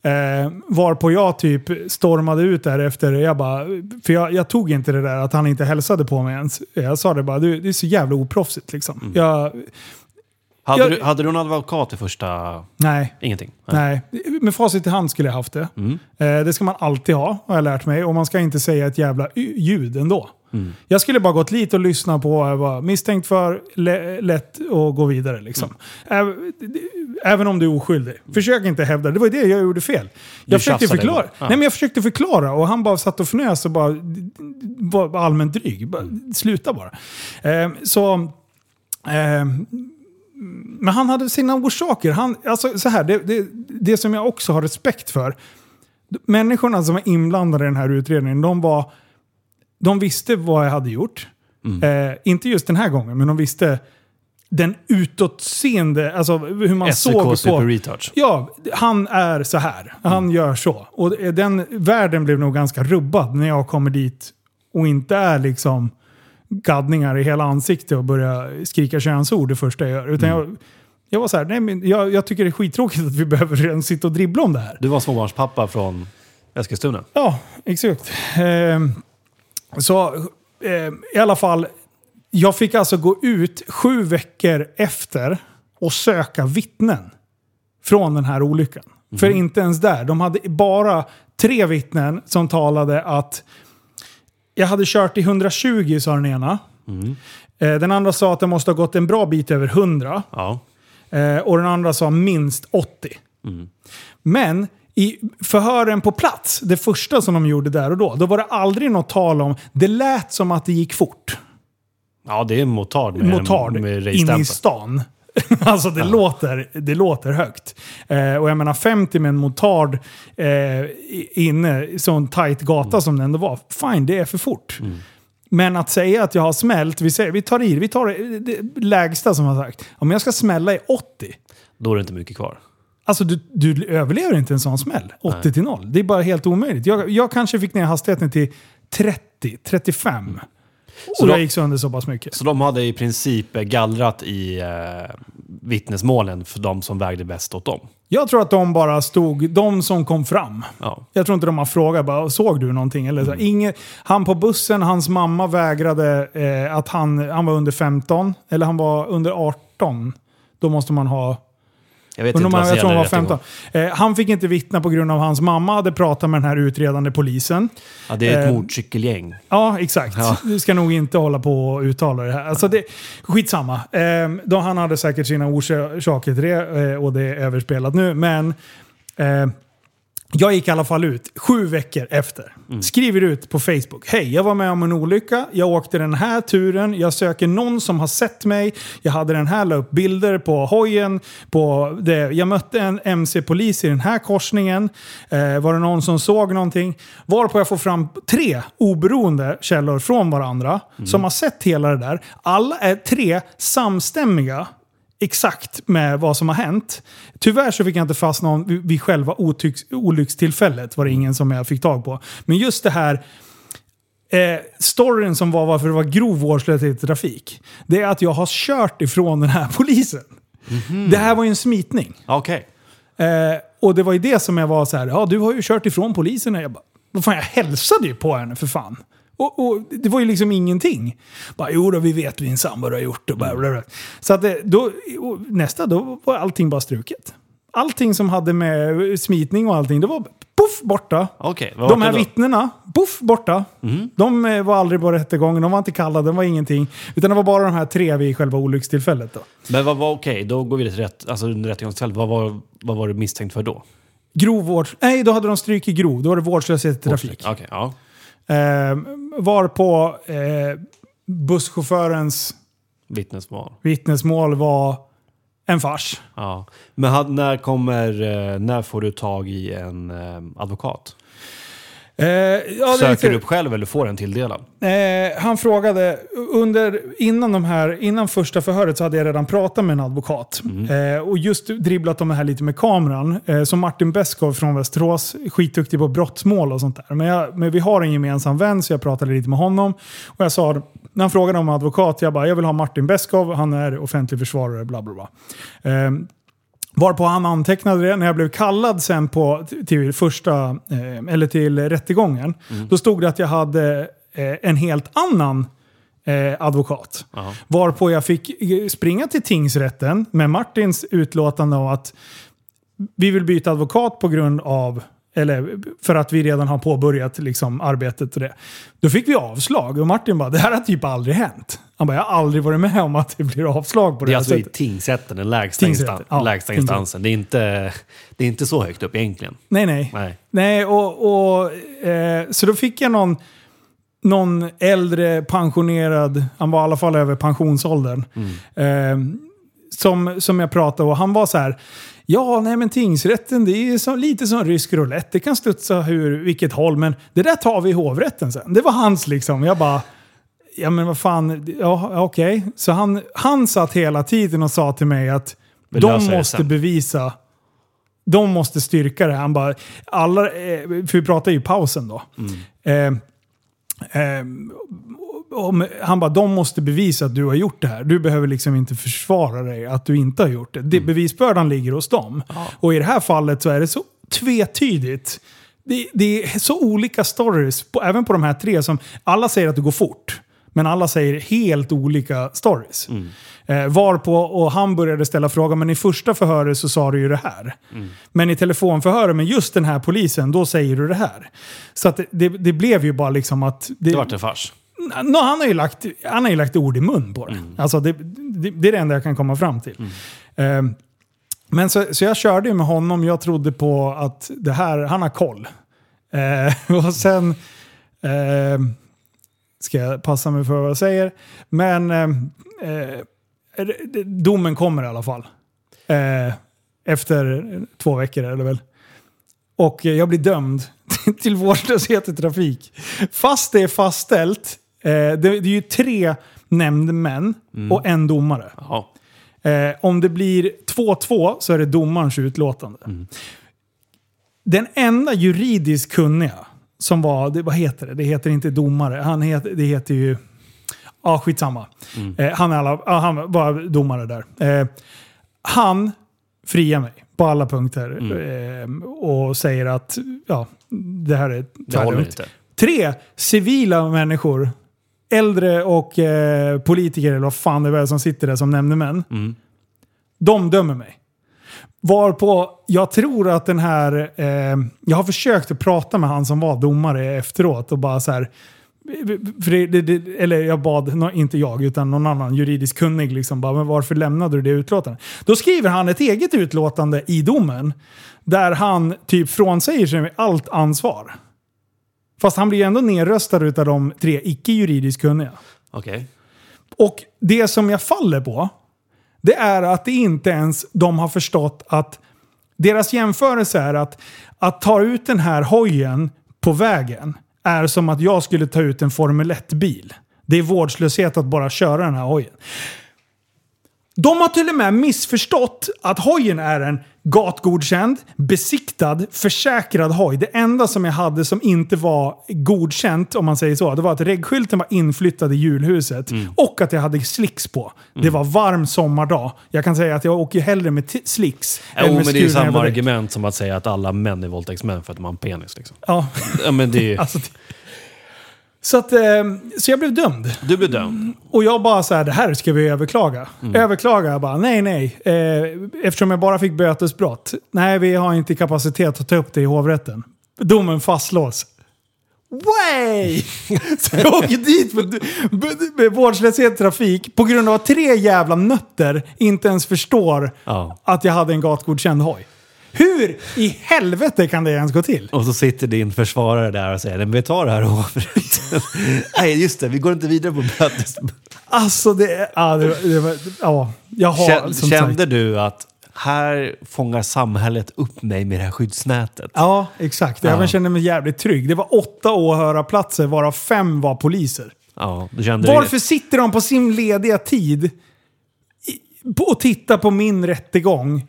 Speaker 1: Eh, varpå jag typ stormade ut där efter, jag bara, för jag, jag tog inte det där att han inte hälsade på mig ens. Jag sa det bara, du, det är så jävla oproffsigt liksom. Jag,
Speaker 2: Hade,
Speaker 1: Jag-
Speaker 2: du, hade du en advokat i första...
Speaker 1: nej,
Speaker 2: Ingenting?
Speaker 1: nej. Med facit i hand skulle jag haft det.
Speaker 2: Mm.
Speaker 1: Eh, det ska man alltid ha, har jag lärt mig. Och man ska inte säga ett jävla ljud ändå.
Speaker 2: Mm.
Speaker 1: Jag skulle bara gått dit och lyssnat på vad jag var misstänkt för, lä- lätt och gå vidare. Liksom.
Speaker 2: Mm.
Speaker 1: Äv- Även om du är oskyldig. Försök inte hävda, det var det jag gjorde fel.
Speaker 2: Du
Speaker 1: Jag försökte
Speaker 2: tjafsade
Speaker 1: förklara.
Speaker 2: Ja.
Speaker 1: Nej, men jag försökte förklara och han bara satt och fnös och bara var allmänt dryg. Bara, Sluta bara. Eh, så... Eh, men han hade sina orsaker. Han, alltså, så här, det, det, det som jag också har respekt för. Människorna som var inblandade i den här utredningen, de, var, de visste vad jag hade gjort. Eh, inte just den här gången, men de visste den utåtseende, alltså hur man såg
Speaker 2: SEK
Speaker 1: på...
Speaker 2: Super Retouch.
Speaker 1: Ja, han är så här. Han gör så. Och den världen blev nog ganska rubbad när jag kommer dit och inte är liksom gaddningar i hela ansiktet och börjar skrika könsord det första jag gör. Utan jag, jag var så här, nej men jag, jag tycker det är skittråkigt att vi behöver redan sitta och dribbla om det här.
Speaker 2: Du var småbarnspappa från Eskilstuna.
Speaker 1: Ja, exakt. Ehm, så ehm, i alla fall, jag fick alltså gå ut sju veckor efter och söka vittnen från den här olyckan. För inte ens där. De hade bara tre vittnen som talade att jag hade kört i 120 sa den ena. Eh, Den andra sa att det måste ha gått en bra bit över 100.
Speaker 2: Ja.
Speaker 1: Eh, och den andra sa minst 80. Men i förhören på plats, det första som de gjorde där och då, då var det aldrig något tal om, det lät som att det gick fort.
Speaker 2: ja, det är motard med,
Speaker 1: Motard
Speaker 2: med
Speaker 1: in i stan. alltså det, låter, det låter högt. Eh, och jag menar 50 med en motard eh, inne sån tight gata
Speaker 2: Mm.
Speaker 1: som det ändå var. Fine, det är för fort. Men att säga att jag har smält, vi, säger, vi tar i vi tar det, det lägsta som har sagt. Om jag ska smälla i 80,
Speaker 2: Då är det inte mycket kvar.
Speaker 1: Alltså du, du överlever inte en sån smäll. 80 till 0. Det är bara helt omöjligt. Jag, jag kanske fick ner hastigheten till 30, 35.
Speaker 2: Så
Speaker 1: Och
Speaker 2: då-
Speaker 1: jag gick sönder så pass mycket.
Speaker 2: Så de hade i princip gallrat i eh, vittnesmålen för de som vägde bäst åt dem.
Speaker 1: Jag tror att de bara stod, de som kom fram.
Speaker 2: Ja.
Speaker 1: Jag tror inte de har frågat bara, såg du någonting? Eller så. Inge, han på bussen, hans mamma vägrade eh, att han, han var under 15. Eller han var under 18. Då måste man ha
Speaker 2: Jag vet inte vad
Speaker 1: jag tror han var
Speaker 2: i
Speaker 1: 15.
Speaker 2: rättegång.
Speaker 1: Eh, han fick inte vittna på grund av hans mamma hade pratat med den här utredande polisen.
Speaker 2: Ja, det är ett
Speaker 1: Eh,
Speaker 2: motorcykelgäng.
Speaker 1: Ja, exakt.
Speaker 2: Ja.
Speaker 1: Du ska nog inte hålla på och uttala det här. Alltså det, skitsamma. Ehm, då han hade säkert sina orsaker till det eh, och det är överspelat nu. Men eh, jag gick i alla fall ut sju veckor efter. Skriver ut på Facebook. Hej, jag var med om en olycka. Jag åkte den här turen. Jag söker någon som har sett mig. Jag hade den här, la upp bilder på hojen. På det. Jag mötte en MC-polis i den här korsningen. Eh, var det någon som såg någonting? Varpå jag får fram tre oberoende källor från varandra som har sett hela det där. Alla är tre samstämmiga exakt med vad som har hänt. Tyvärr så fick jag inte fast någon vid- själva otycks, olyckstillfället. var det ingen som jag fick tag på. Men just det här eh, storyn som var varför det var grov vårdslöshet i trafik. Det är att jag har kört ifrån den här polisen. Det här var ju en smitning.
Speaker 2: Okej.
Speaker 1: Eh, och det var ju det som jag var så här, ja du har ju kört ifrån polisen. Jag bara, vad fan jag hälsade ju på henne för fan. Och, och det var ju liksom ingenting. Bara, jo då, vi vet din sambo har gjort och bla, bla, bla. Så att då, nästa, då var allting bara struket. Allting som hade med smitning och allting, det var poff borta.
Speaker 2: Okej, vad
Speaker 1: De
Speaker 2: var
Speaker 1: här
Speaker 2: då?
Speaker 1: vittnena, poff borta. De eh, var aldrig på rättegången, de var inte kallade, de var ingenting. Utan det var bara de här tre vid själva olyckstillfället. Då.
Speaker 2: Men vad var okej, då går vi till rätt, alltså under rättegångsstället. Vad var, vad var du misstänkt för då?
Speaker 1: Grov vård... Nej, då hade de strykit grov. Då var det vårdslöshet i trafik.
Speaker 2: Okej, ja.
Speaker 1: Eh, var på eh, busschaufförens
Speaker 2: Vittnesmål.
Speaker 1: vittnesmål var en fars.
Speaker 2: Ja. Men när kommer, eh, när får du tag i en eh, advokat?
Speaker 1: Eh, ja,
Speaker 2: Söker du upp själv eller får en tilldelad?
Speaker 1: Eh, han frågade, under, innan, de här, innan första förhöret så hade jag redan pratat med en advokat. Eh, och just dribblat om det här lite med kameran. Eh, som Martin Beskov från Västerås, skitduktig på brottsmål och sånt där. Men, jag, men vi har en gemensam vän så jag pratade lite med honom. Och jag sa, när han frågade om advokat, jag bara, jag vill ha Martin Beskov, han är offentlig försvarare, bla bla bla. Varpå han antecknade det. När jag blev kallad sen på, till första, eh, eller till rättegången, då stod det att jag hade eh, en helt annan eh, advokat.
Speaker 2: Ja.
Speaker 1: Varpå jag fick eh, springa till tingsrätten med Martins utlåtande om att vi vill byta advokat på grund av eller för att vi redan har påbörjat liksom, arbetet och det. Då fick vi avslag och Martin bara, det här har typ aldrig hänt. Han bara, jag har aldrig varit med om att det blir avslag på det,
Speaker 2: Det är
Speaker 1: här
Speaker 2: alltså i
Speaker 1: sättet.
Speaker 2: tingsrätten, den lägsta,
Speaker 1: Tingsrätten,
Speaker 2: instan-
Speaker 1: ja,
Speaker 2: lägsta
Speaker 1: tingsrätten.
Speaker 2: instansen. Det är, inte, det är inte så högt upp egentligen.
Speaker 1: Nej, nej.
Speaker 2: Nej.
Speaker 1: Nej, och, och, eh, så då fick jag någon, någon äldre pensionerad, han var i alla fall över pensionsåldern, eh, som, som jag pratade och han var så här, ja nej men tingsrätten det är så, lite som rysk roulette, det kan studsa hur, vilket håll, men det där tar vi i hovrätten sen. Det var hans liksom, jag bara, ja men vad fan, ja okej. Så han, han satt hela tiden och sa till mig att
Speaker 2: Vi
Speaker 1: de måste bevisa de måste styrka det. Han bara, alla, eh, för vi pratar ju pausen då. Eh, eh, om, han bara, de måste bevisa att du har gjort det här. Du behöver liksom inte försvara dig att du inte har gjort det. det bevisbördan ligger hos dem. Och i det här fallet så är det så tvetydigt. Det, det är så olika stories, på, även på de här tre, som alla säger att det går fort. Men alla säger helt olika stories. Eh, varpå, och han började ställa frågan, men i första förhöret så sa du ju det här. Men i telefonförhöret med just den här polisen, då säger du det här. Så det, det, det blev ju bara liksom att...
Speaker 2: Det vart en fars.
Speaker 1: Nå, han, har ju lagt, han har ju lagt ord i mun på det. Alltså det, det. Det är det enda jag kan komma fram till. Eh, men så, så jag körde ju med honom. Jag trodde på att det här, han har koll. Eh, och sen eh, ska jag passa mig för vad jag säger. Men eh, domen kommer i alla fall. Eh, efter två veckor är det väl. Och jag blir dömd till vårdslöshet i trafik. Fast det är fastställt. Eh, det, det är ju tre nämndemän och en domare.
Speaker 2: Ja.
Speaker 1: Eh, om det blir 2-2 så är det domarens utlåtande. Den enda juridiskt kunniga som var, det, vad heter det? Det heter inte domare. Han heter, det heter ju... Ja, skitsamma. Eh, han, är alla, han var domare där. Eh, han friar mig på alla punkter eh, och säger att ja, det här är tvärlugnt. Tre civila människor, äldre och eh, politiker eller vad fan det är som sitter där som nämndemän.
Speaker 2: Mm.
Speaker 1: De dömer mig. Varpå jag tror att den här... Eh, jag har försökt att prata med han som var domare efteråt och bara så här... Det, det, eller jag bad, inte jag, utan någon annan juridisk kunnig. Liksom, bara, men varför lämnade du det utlåtandet? Då skriver han ett eget utlåtande i domen. Där han typ frånsäger sig allt ansvar. Fast han blir ändå nerröstad utav de tre icke juridiskt kunniga.
Speaker 2: Okej.
Speaker 1: Och det som jag faller på, det är att det inte ens de har förstått att deras jämförelse är att att ta ut den här hojen på vägen är som att jag skulle ta ut en Formel 1-bil. Det är vårdslöshet att bara köra den här hojen. De har till och med missförstått att hojen är en gatgodkänd, besiktad, försäkrad hoj. Det enda som jag hade som inte var godkänt, om man säger så, det var att regskylten var inflyttad i julhuset och att jag hade slicks på. Det var varm sommardag. Jag kan säga att jag åker hellre med slicks
Speaker 2: Jo, men det är ju samma argument som att säga att alla män är våldtäktsmän för att de har en penis. Liksom.
Speaker 1: Ja,
Speaker 2: Ja, men det är ju...
Speaker 1: alltså, så, att, eh, så jag blev dömd.
Speaker 2: Du blir dömd.
Speaker 1: Och jag bara så här, det här ska vi överklaga.
Speaker 2: Mm.
Speaker 1: Överklaga, jag bara, nej nej. Eh, eftersom jag bara fick bötesbrott. Nej, vi har inte kapacitet att ta upp det i hovrätten. Domen fastslås. Way! Så jag åker dit med, med, med vårdslöshet i trafik på grund av att tre jävla nötter inte ens förstår
Speaker 2: Ja.
Speaker 1: att jag hade en gatgodkänd hoj. Hur i helvete kan det ens gå till?
Speaker 2: Och så sitter din försvarare där och säger men vi tar det här i hovrätten. Nej, just det. Vi går inte vidare på bötes.
Speaker 1: Alltså det, ja, det, det, ja, jag har
Speaker 2: Kände, kände du att här fångar samhället upp mig med det här skyddsnätet?
Speaker 1: Ja, exakt. Jag
Speaker 2: Ja.
Speaker 1: kände mig jävligt trygg. Det var åtta åhörarplatser varav fem var poliser.
Speaker 2: Ja,
Speaker 1: Varför sitter de på sin lediga tid och tittar på min rättegång?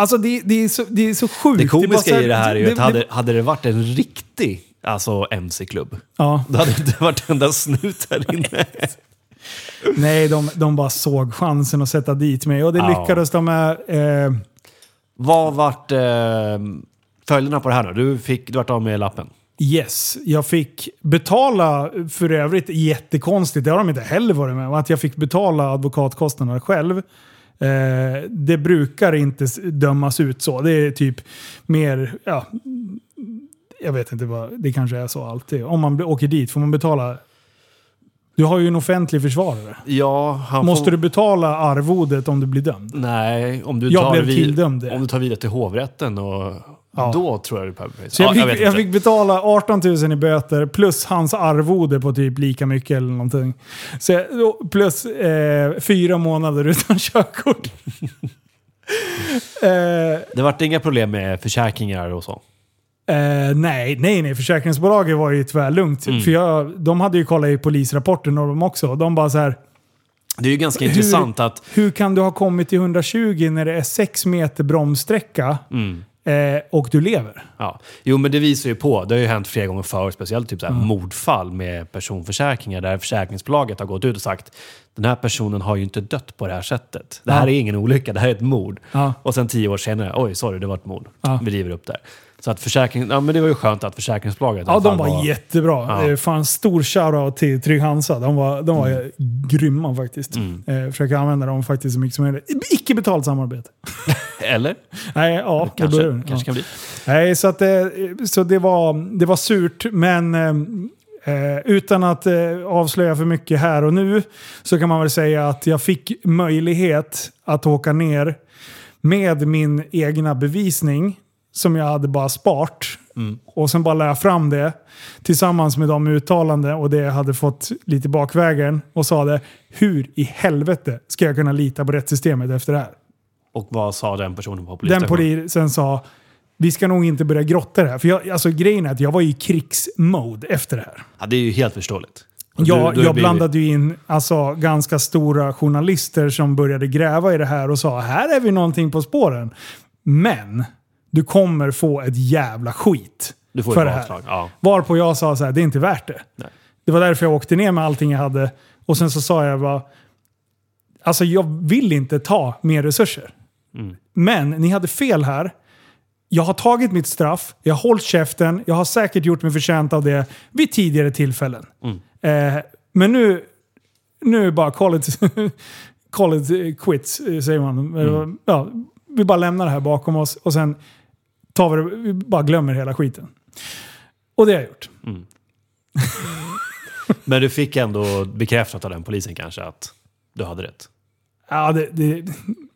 Speaker 1: Alltså det, det, är, så, det är så sjukt.
Speaker 2: Det
Speaker 1: är bara så
Speaker 2: komiska
Speaker 1: här-
Speaker 2: i det här är ju
Speaker 1: det-
Speaker 2: att
Speaker 1: det-
Speaker 2: hade, hade det varit en riktig alltså MC-klubb,
Speaker 1: Ja,
Speaker 2: då hade det inte varit en enda snut här inne.
Speaker 1: nej, de, de bara såg chansen att sätta dit mig och det
Speaker 2: Ja.
Speaker 1: lyckades de med. Eh,
Speaker 2: Vad vart eh, följderna på det här då? Du, fick, du vart av med lappen.
Speaker 1: Yes, jag fick betala, för övrigt jättekonstigt, det har de inte heller varit med om, att jag fick betala advokatkostnaderna själv. Eh, det brukar inte dömas ut så. Det är typ mer, ja, jag vet inte vad, det kanske är så alltid. Om man åker dit får man betala, du har ju en offentlig försvarare.
Speaker 2: Ja,
Speaker 1: Måste
Speaker 2: får...
Speaker 1: du betala arvodet om du blir dömd?
Speaker 2: Nej, om du
Speaker 1: Jag
Speaker 2: tar
Speaker 1: blev
Speaker 2: vid-
Speaker 1: tilldömd det.
Speaker 2: Om du tar vidare till hovrätten och
Speaker 1: Ja.
Speaker 2: då tror jag du behöver
Speaker 1: Så jag,
Speaker 2: Ja,
Speaker 1: fick, jag,
Speaker 2: inte.
Speaker 1: fick betala 18 000 i böter plus hans arvode på typ lika mycket eller någonting. Så jag, plus eh, fyra månader utan körkort. eh,
Speaker 2: Det vart inga problem med försäkringar och så?
Speaker 1: eh, nej, nej, nej. Försäkringsbolaget var ju tvärlugnt.
Speaker 2: Mm.
Speaker 1: För jag, de hade ju kollat i polisrapporten och de också. De bara så här.
Speaker 2: Det är ju ganska
Speaker 1: Hur-
Speaker 2: intressant att...
Speaker 1: Hur kan du ha kommit till 120 när det är 6 meter bromssträcka
Speaker 2: Mm,
Speaker 1: eh, och du lever?
Speaker 2: ja. Jo, men det visar ju på. Det har ju hänt flera gånger förr, speciellt typ så här
Speaker 1: Mm.
Speaker 2: mordfall med personförsäkringar där försäkringsbolaget har gått ut och sagt den här personen har ju inte dött på det här sättet. Det här
Speaker 1: Ja.
Speaker 2: är ingen olycka, det här är ett mord.
Speaker 1: Ja.
Speaker 2: Och sen tio år senare, oj sorry, det var ett mord.
Speaker 1: Ja.
Speaker 2: Vi river upp det. Så att försäkring, ja, men det var ju skönt att försäkringsbolaget
Speaker 1: Ja, de
Speaker 2: fall
Speaker 1: var jättebra.
Speaker 2: Ja.
Speaker 1: Ja. Fan, stor shoutout till Trygg Hansa. De var, de var grymma faktiskt.
Speaker 2: Mm.
Speaker 1: Eh, försöker använda dem faktiskt så mycket som möjligt. Icke betalt samarbete.
Speaker 2: Eller?
Speaker 1: Nej, ja, det
Speaker 2: Kanske,
Speaker 1: börjar-
Speaker 2: kanske
Speaker 1: ja.
Speaker 2: kan bli.
Speaker 1: Nej, så, att, eh, så det, var, det var surt, men eh, eh, utan att eh, avslöja för mycket här och nu så kan man väl säga att jag fick möjlighet att åka ner med min egna bevisning som jag hade bara spart. Och sen bara la jag fram det tillsammans med de uttalanden och det jag hade fått lite bakvägen och sa det. Hur i helvete ska jag kunna lita på rättssystemet efter det här?
Speaker 2: Och vad sa den personen på
Speaker 1: Den
Speaker 2: polisstationen?
Speaker 1: polisen sa vi ska nog inte börja grotta det här. För jag, alltså, grejen är att jag var i krigsmode efter det här.
Speaker 2: Ja, det är ju helt förståeligt. Och
Speaker 1: Jag, blandade ju in alltså, ganska stora journalister som började gräva i det här och sa här är vi någonting på spåren. Men du kommer få ett jävla skit
Speaker 2: Du får
Speaker 1: för det här.
Speaker 2: Ja.
Speaker 1: Varpå jag sa så här, det är inte värt det.
Speaker 2: Nej.
Speaker 1: Det var därför jag åkte ner med allting jag hade. Och sen så sa jag bara, alltså jag vill inte ta mer resurser.
Speaker 2: Mm.
Speaker 1: Men ni hade fel här. Jag har tagit mitt straff, jag har hållit käften, jag har säkert gjort mig förtjänt av det vid tidigare tillfällen.
Speaker 2: Mm.
Speaker 1: Eh, men nu, nu bara call it, call it quits, eh, säger man.
Speaker 2: Mm.
Speaker 1: Ja, vi bara lämnar det här bakom oss och sen tar vi, det- vi bara glömmer hela skiten. Och det har jag gjort.
Speaker 2: Men du fick ändå bekräftat av den polisen kanske att du hade rätt?
Speaker 1: Ja, det, det,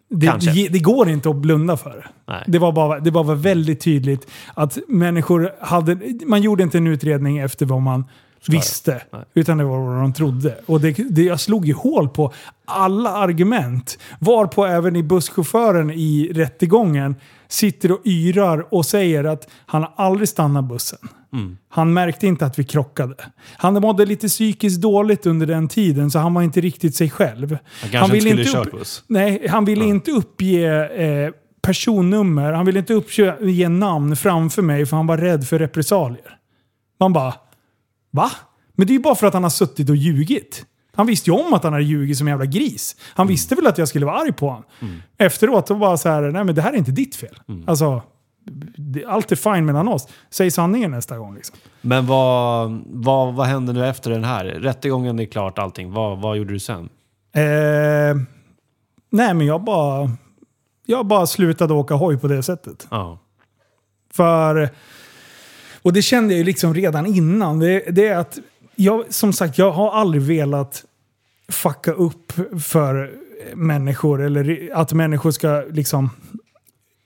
Speaker 1: det, det, går inte att blunda för.
Speaker 2: Nej.
Speaker 1: Det var, bara, det var bara väldigt tydligt att människor hade... Man gjorde inte en utredning efter vad man visste.
Speaker 2: Nej.
Speaker 1: Utan det var vad de trodde. Och det, det, jag slog ju hål på alla argument. Varpå även i busschauffören i rättegången sitter och yrar och säger att han har aldrig stannat bussen.
Speaker 2: Mm.
Speaker 1: Han märkte inte att vi krockade. Han mådde lite psykiskt dåligt under den tiden så han var inte riktigt sig själv.
Speaker 2: Han kanske inte skulle kört buss.
Speaker 1: Nej, han ville inte uppge eh, personnummer. Han ville inte uppge namn framför mig för han var rädd för repressalier. Man bara, va? Men det är ju bara för att han har suttit och ljugit. Han visste ju om att han hade ljugit som en jävla gris. Han visste väl att jag skulle vara arg på honom. Efteråt så bara så här, nej men det här är inte ditt fel. Alltså, det, allt är fine mellan oss. Säg sanningen nästa gång liksom.
Speaker 2: Men vad, vad, vad hände nu efter den här? Rättegången är klart, allting. Vad, vad gjorde du sen?
Speaker 1: Eh, nej men jag bara, jag bara slutade åka hoj på det sättet.
Speaker 2: Ja.
Speaker 1: För, och det kände jag ju liksom redan innan. Det, det är att, jag, som sagt, jag har aldrig velat fucka upp för människor. Eller att människor ska liksom,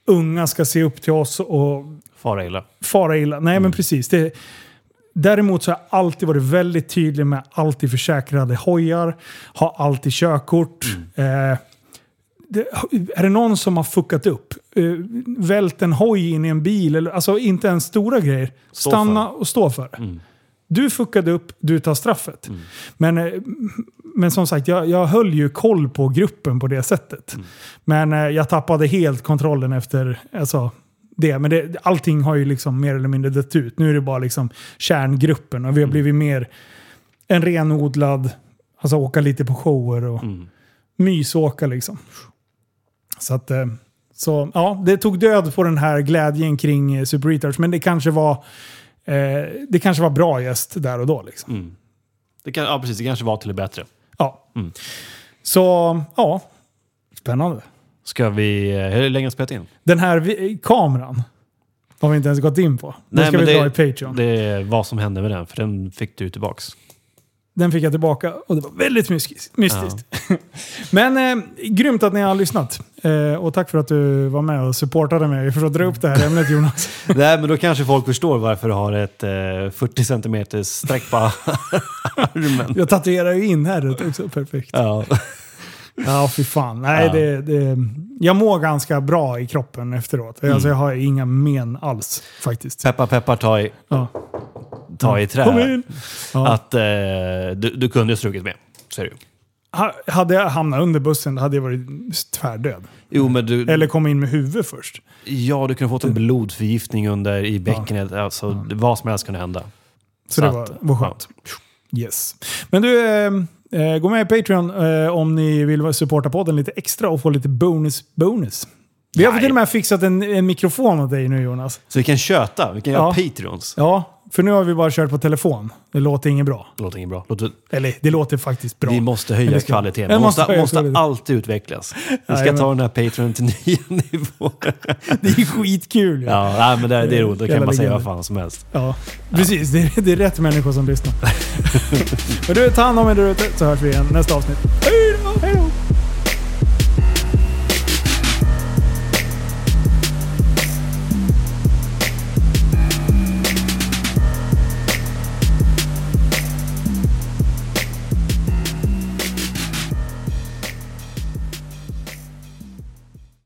Speaker 1: unga ska se upp till oss och
Speaker 2: Fara illa.
Speaker 1: fara illa. Nej men precis. Det, däremot så har jag alltid varit väldigt tydlig med alltid försäkrade hojar, har alltid körkort. Eh, det, är det någon som har fuckat upp, eh, vält en hoj in i en bil, eller, alltså inte ens stora grejer,
Speaker 2: Stå
Speaker 1: stanna och stå för det.
Speaker 2: Mm.
Speaker 1: Du fuckade upp, du tar straffet. Men, eh, men som sagt, jag, jag höll ju koll på gruppen på det sättet. Men eh, jag tappade helt kontrollen efter alltså, det. Men det, allting har ju liksom mer eller mindre dött ut. Nu är det bara liksom kärngruppen och vi har blivit mer en renodlad, alltså åka lite på shower och
Speaker 2: Mm.
Speaker 1: mysåka liksom. Så att, eh, Så ja, det tog död på den här glädjen kring eh, Super Retards, men det kanske var, eh, det kanske var bra gäst där och då. Liksom.
Speaker 2: Mm. Det kan, ja, precis. Det kanske var till det bättre.
Speaker 1: Ja.
Speaker 2: Mm.
Speaker 1: Så ja, spännande.
Speaker 2: Ska vi... eh, Hur länge har spelat in?
Speaker 1: Den här vi- kameran har vi inte ens gått in på. Den ska
Speaker 2: men
Speaker 1: vi
Speaker 2: det,
Speaker 1: dra i Patreon.
Speaker 2: Det är vad som hände med den, för den fick du tillbaks.
Speaker 1: Den fick jag tillbaka och det var väldigt mystiskt. Men eh, grymt att ni har lyssnat. Eh, och tack för att du var med och supportade mig för att dra upp det här ämnet Jonas.
Speaker 2: Nej, men då kanske folk förstår varför du har ett eh, 40 cm streck på armen.
Speaker 1: Jag tatuerar ju in här också, perfekt.
Speaker 2: Ja.
Speaker 1: Ja, fy fan. Nej,
Speaker 2: Ja.
Speaker 1: det, det, jag mår ganska bra i kroppen efteråt.
Speaker 2: Mm.
Speaker 1: Alltså, jag har inga men alls faktiskt.
Speaker 2: Peppar peppar ta i,
Speaker 1: Ja.
Speaker 2: Ta i trä.
Speaker 1: Kom in! Ja.
Speaker 2: Att eh, du, du kunde ju strukit med. Så är det ju.
Speaker 1: Ha- Hade jag hamnat under bussen hade jag varit tvärdöd.
Speaker 2: Jo, men du,
Speaker 1: Eller kommit in med huvudet först.
Speaker 2: ja, du kunde fått en blodförgiftning under i bäckenet. Alltså, Vad som helst kunde hända.
Speaker 1: Så, det var,
Speaker 2: att,
Speaker 1: var skönt. Yes. Men du, eh, eh, gå med i Patreon eh, om ni vill supporta podden lite extra och få lite bonus bonus. Vi har
Speaker 2: Nej.
Speaker 1: till och med fixat en, en mikrofon åt dig nu Jonas.
Speaker 2: Så vi kan köta, vi kan göra
Speaker 1: Ja.
Speaker 2: Patreons.
Speaker 1: Ja, för nu har vi bara kört på telefon. Det låter inget bra.
Speaker 2: Det låter inget bra. Låter,
Speaker 1: Eller det låter faktiskt bra.
Speaker 2: Vi måste
Speaker 1: Men
Speaker 2: höja
Speaker 1: det ska-
Speaker 2: kvaliteten. Man måste,
Speaker 1: måste
Speaker 2: måste alltid utvecklas. Vi ska
Speaker 1: Jajamän.
Speaker 2: ta den här Patreon till nya nivåer.
Speaker 1: Det är skitkul ju.
Speaker 2: Ja, nej, men det, det är roligt. Då kan man säga vad fan som helst.
Speaker 1: Ja, precis. Det är, det är rätt människor som lyssnar. Men du, ta hand om er där ute så hörs vi igen nästa avsnitt. Hej då! Hej då!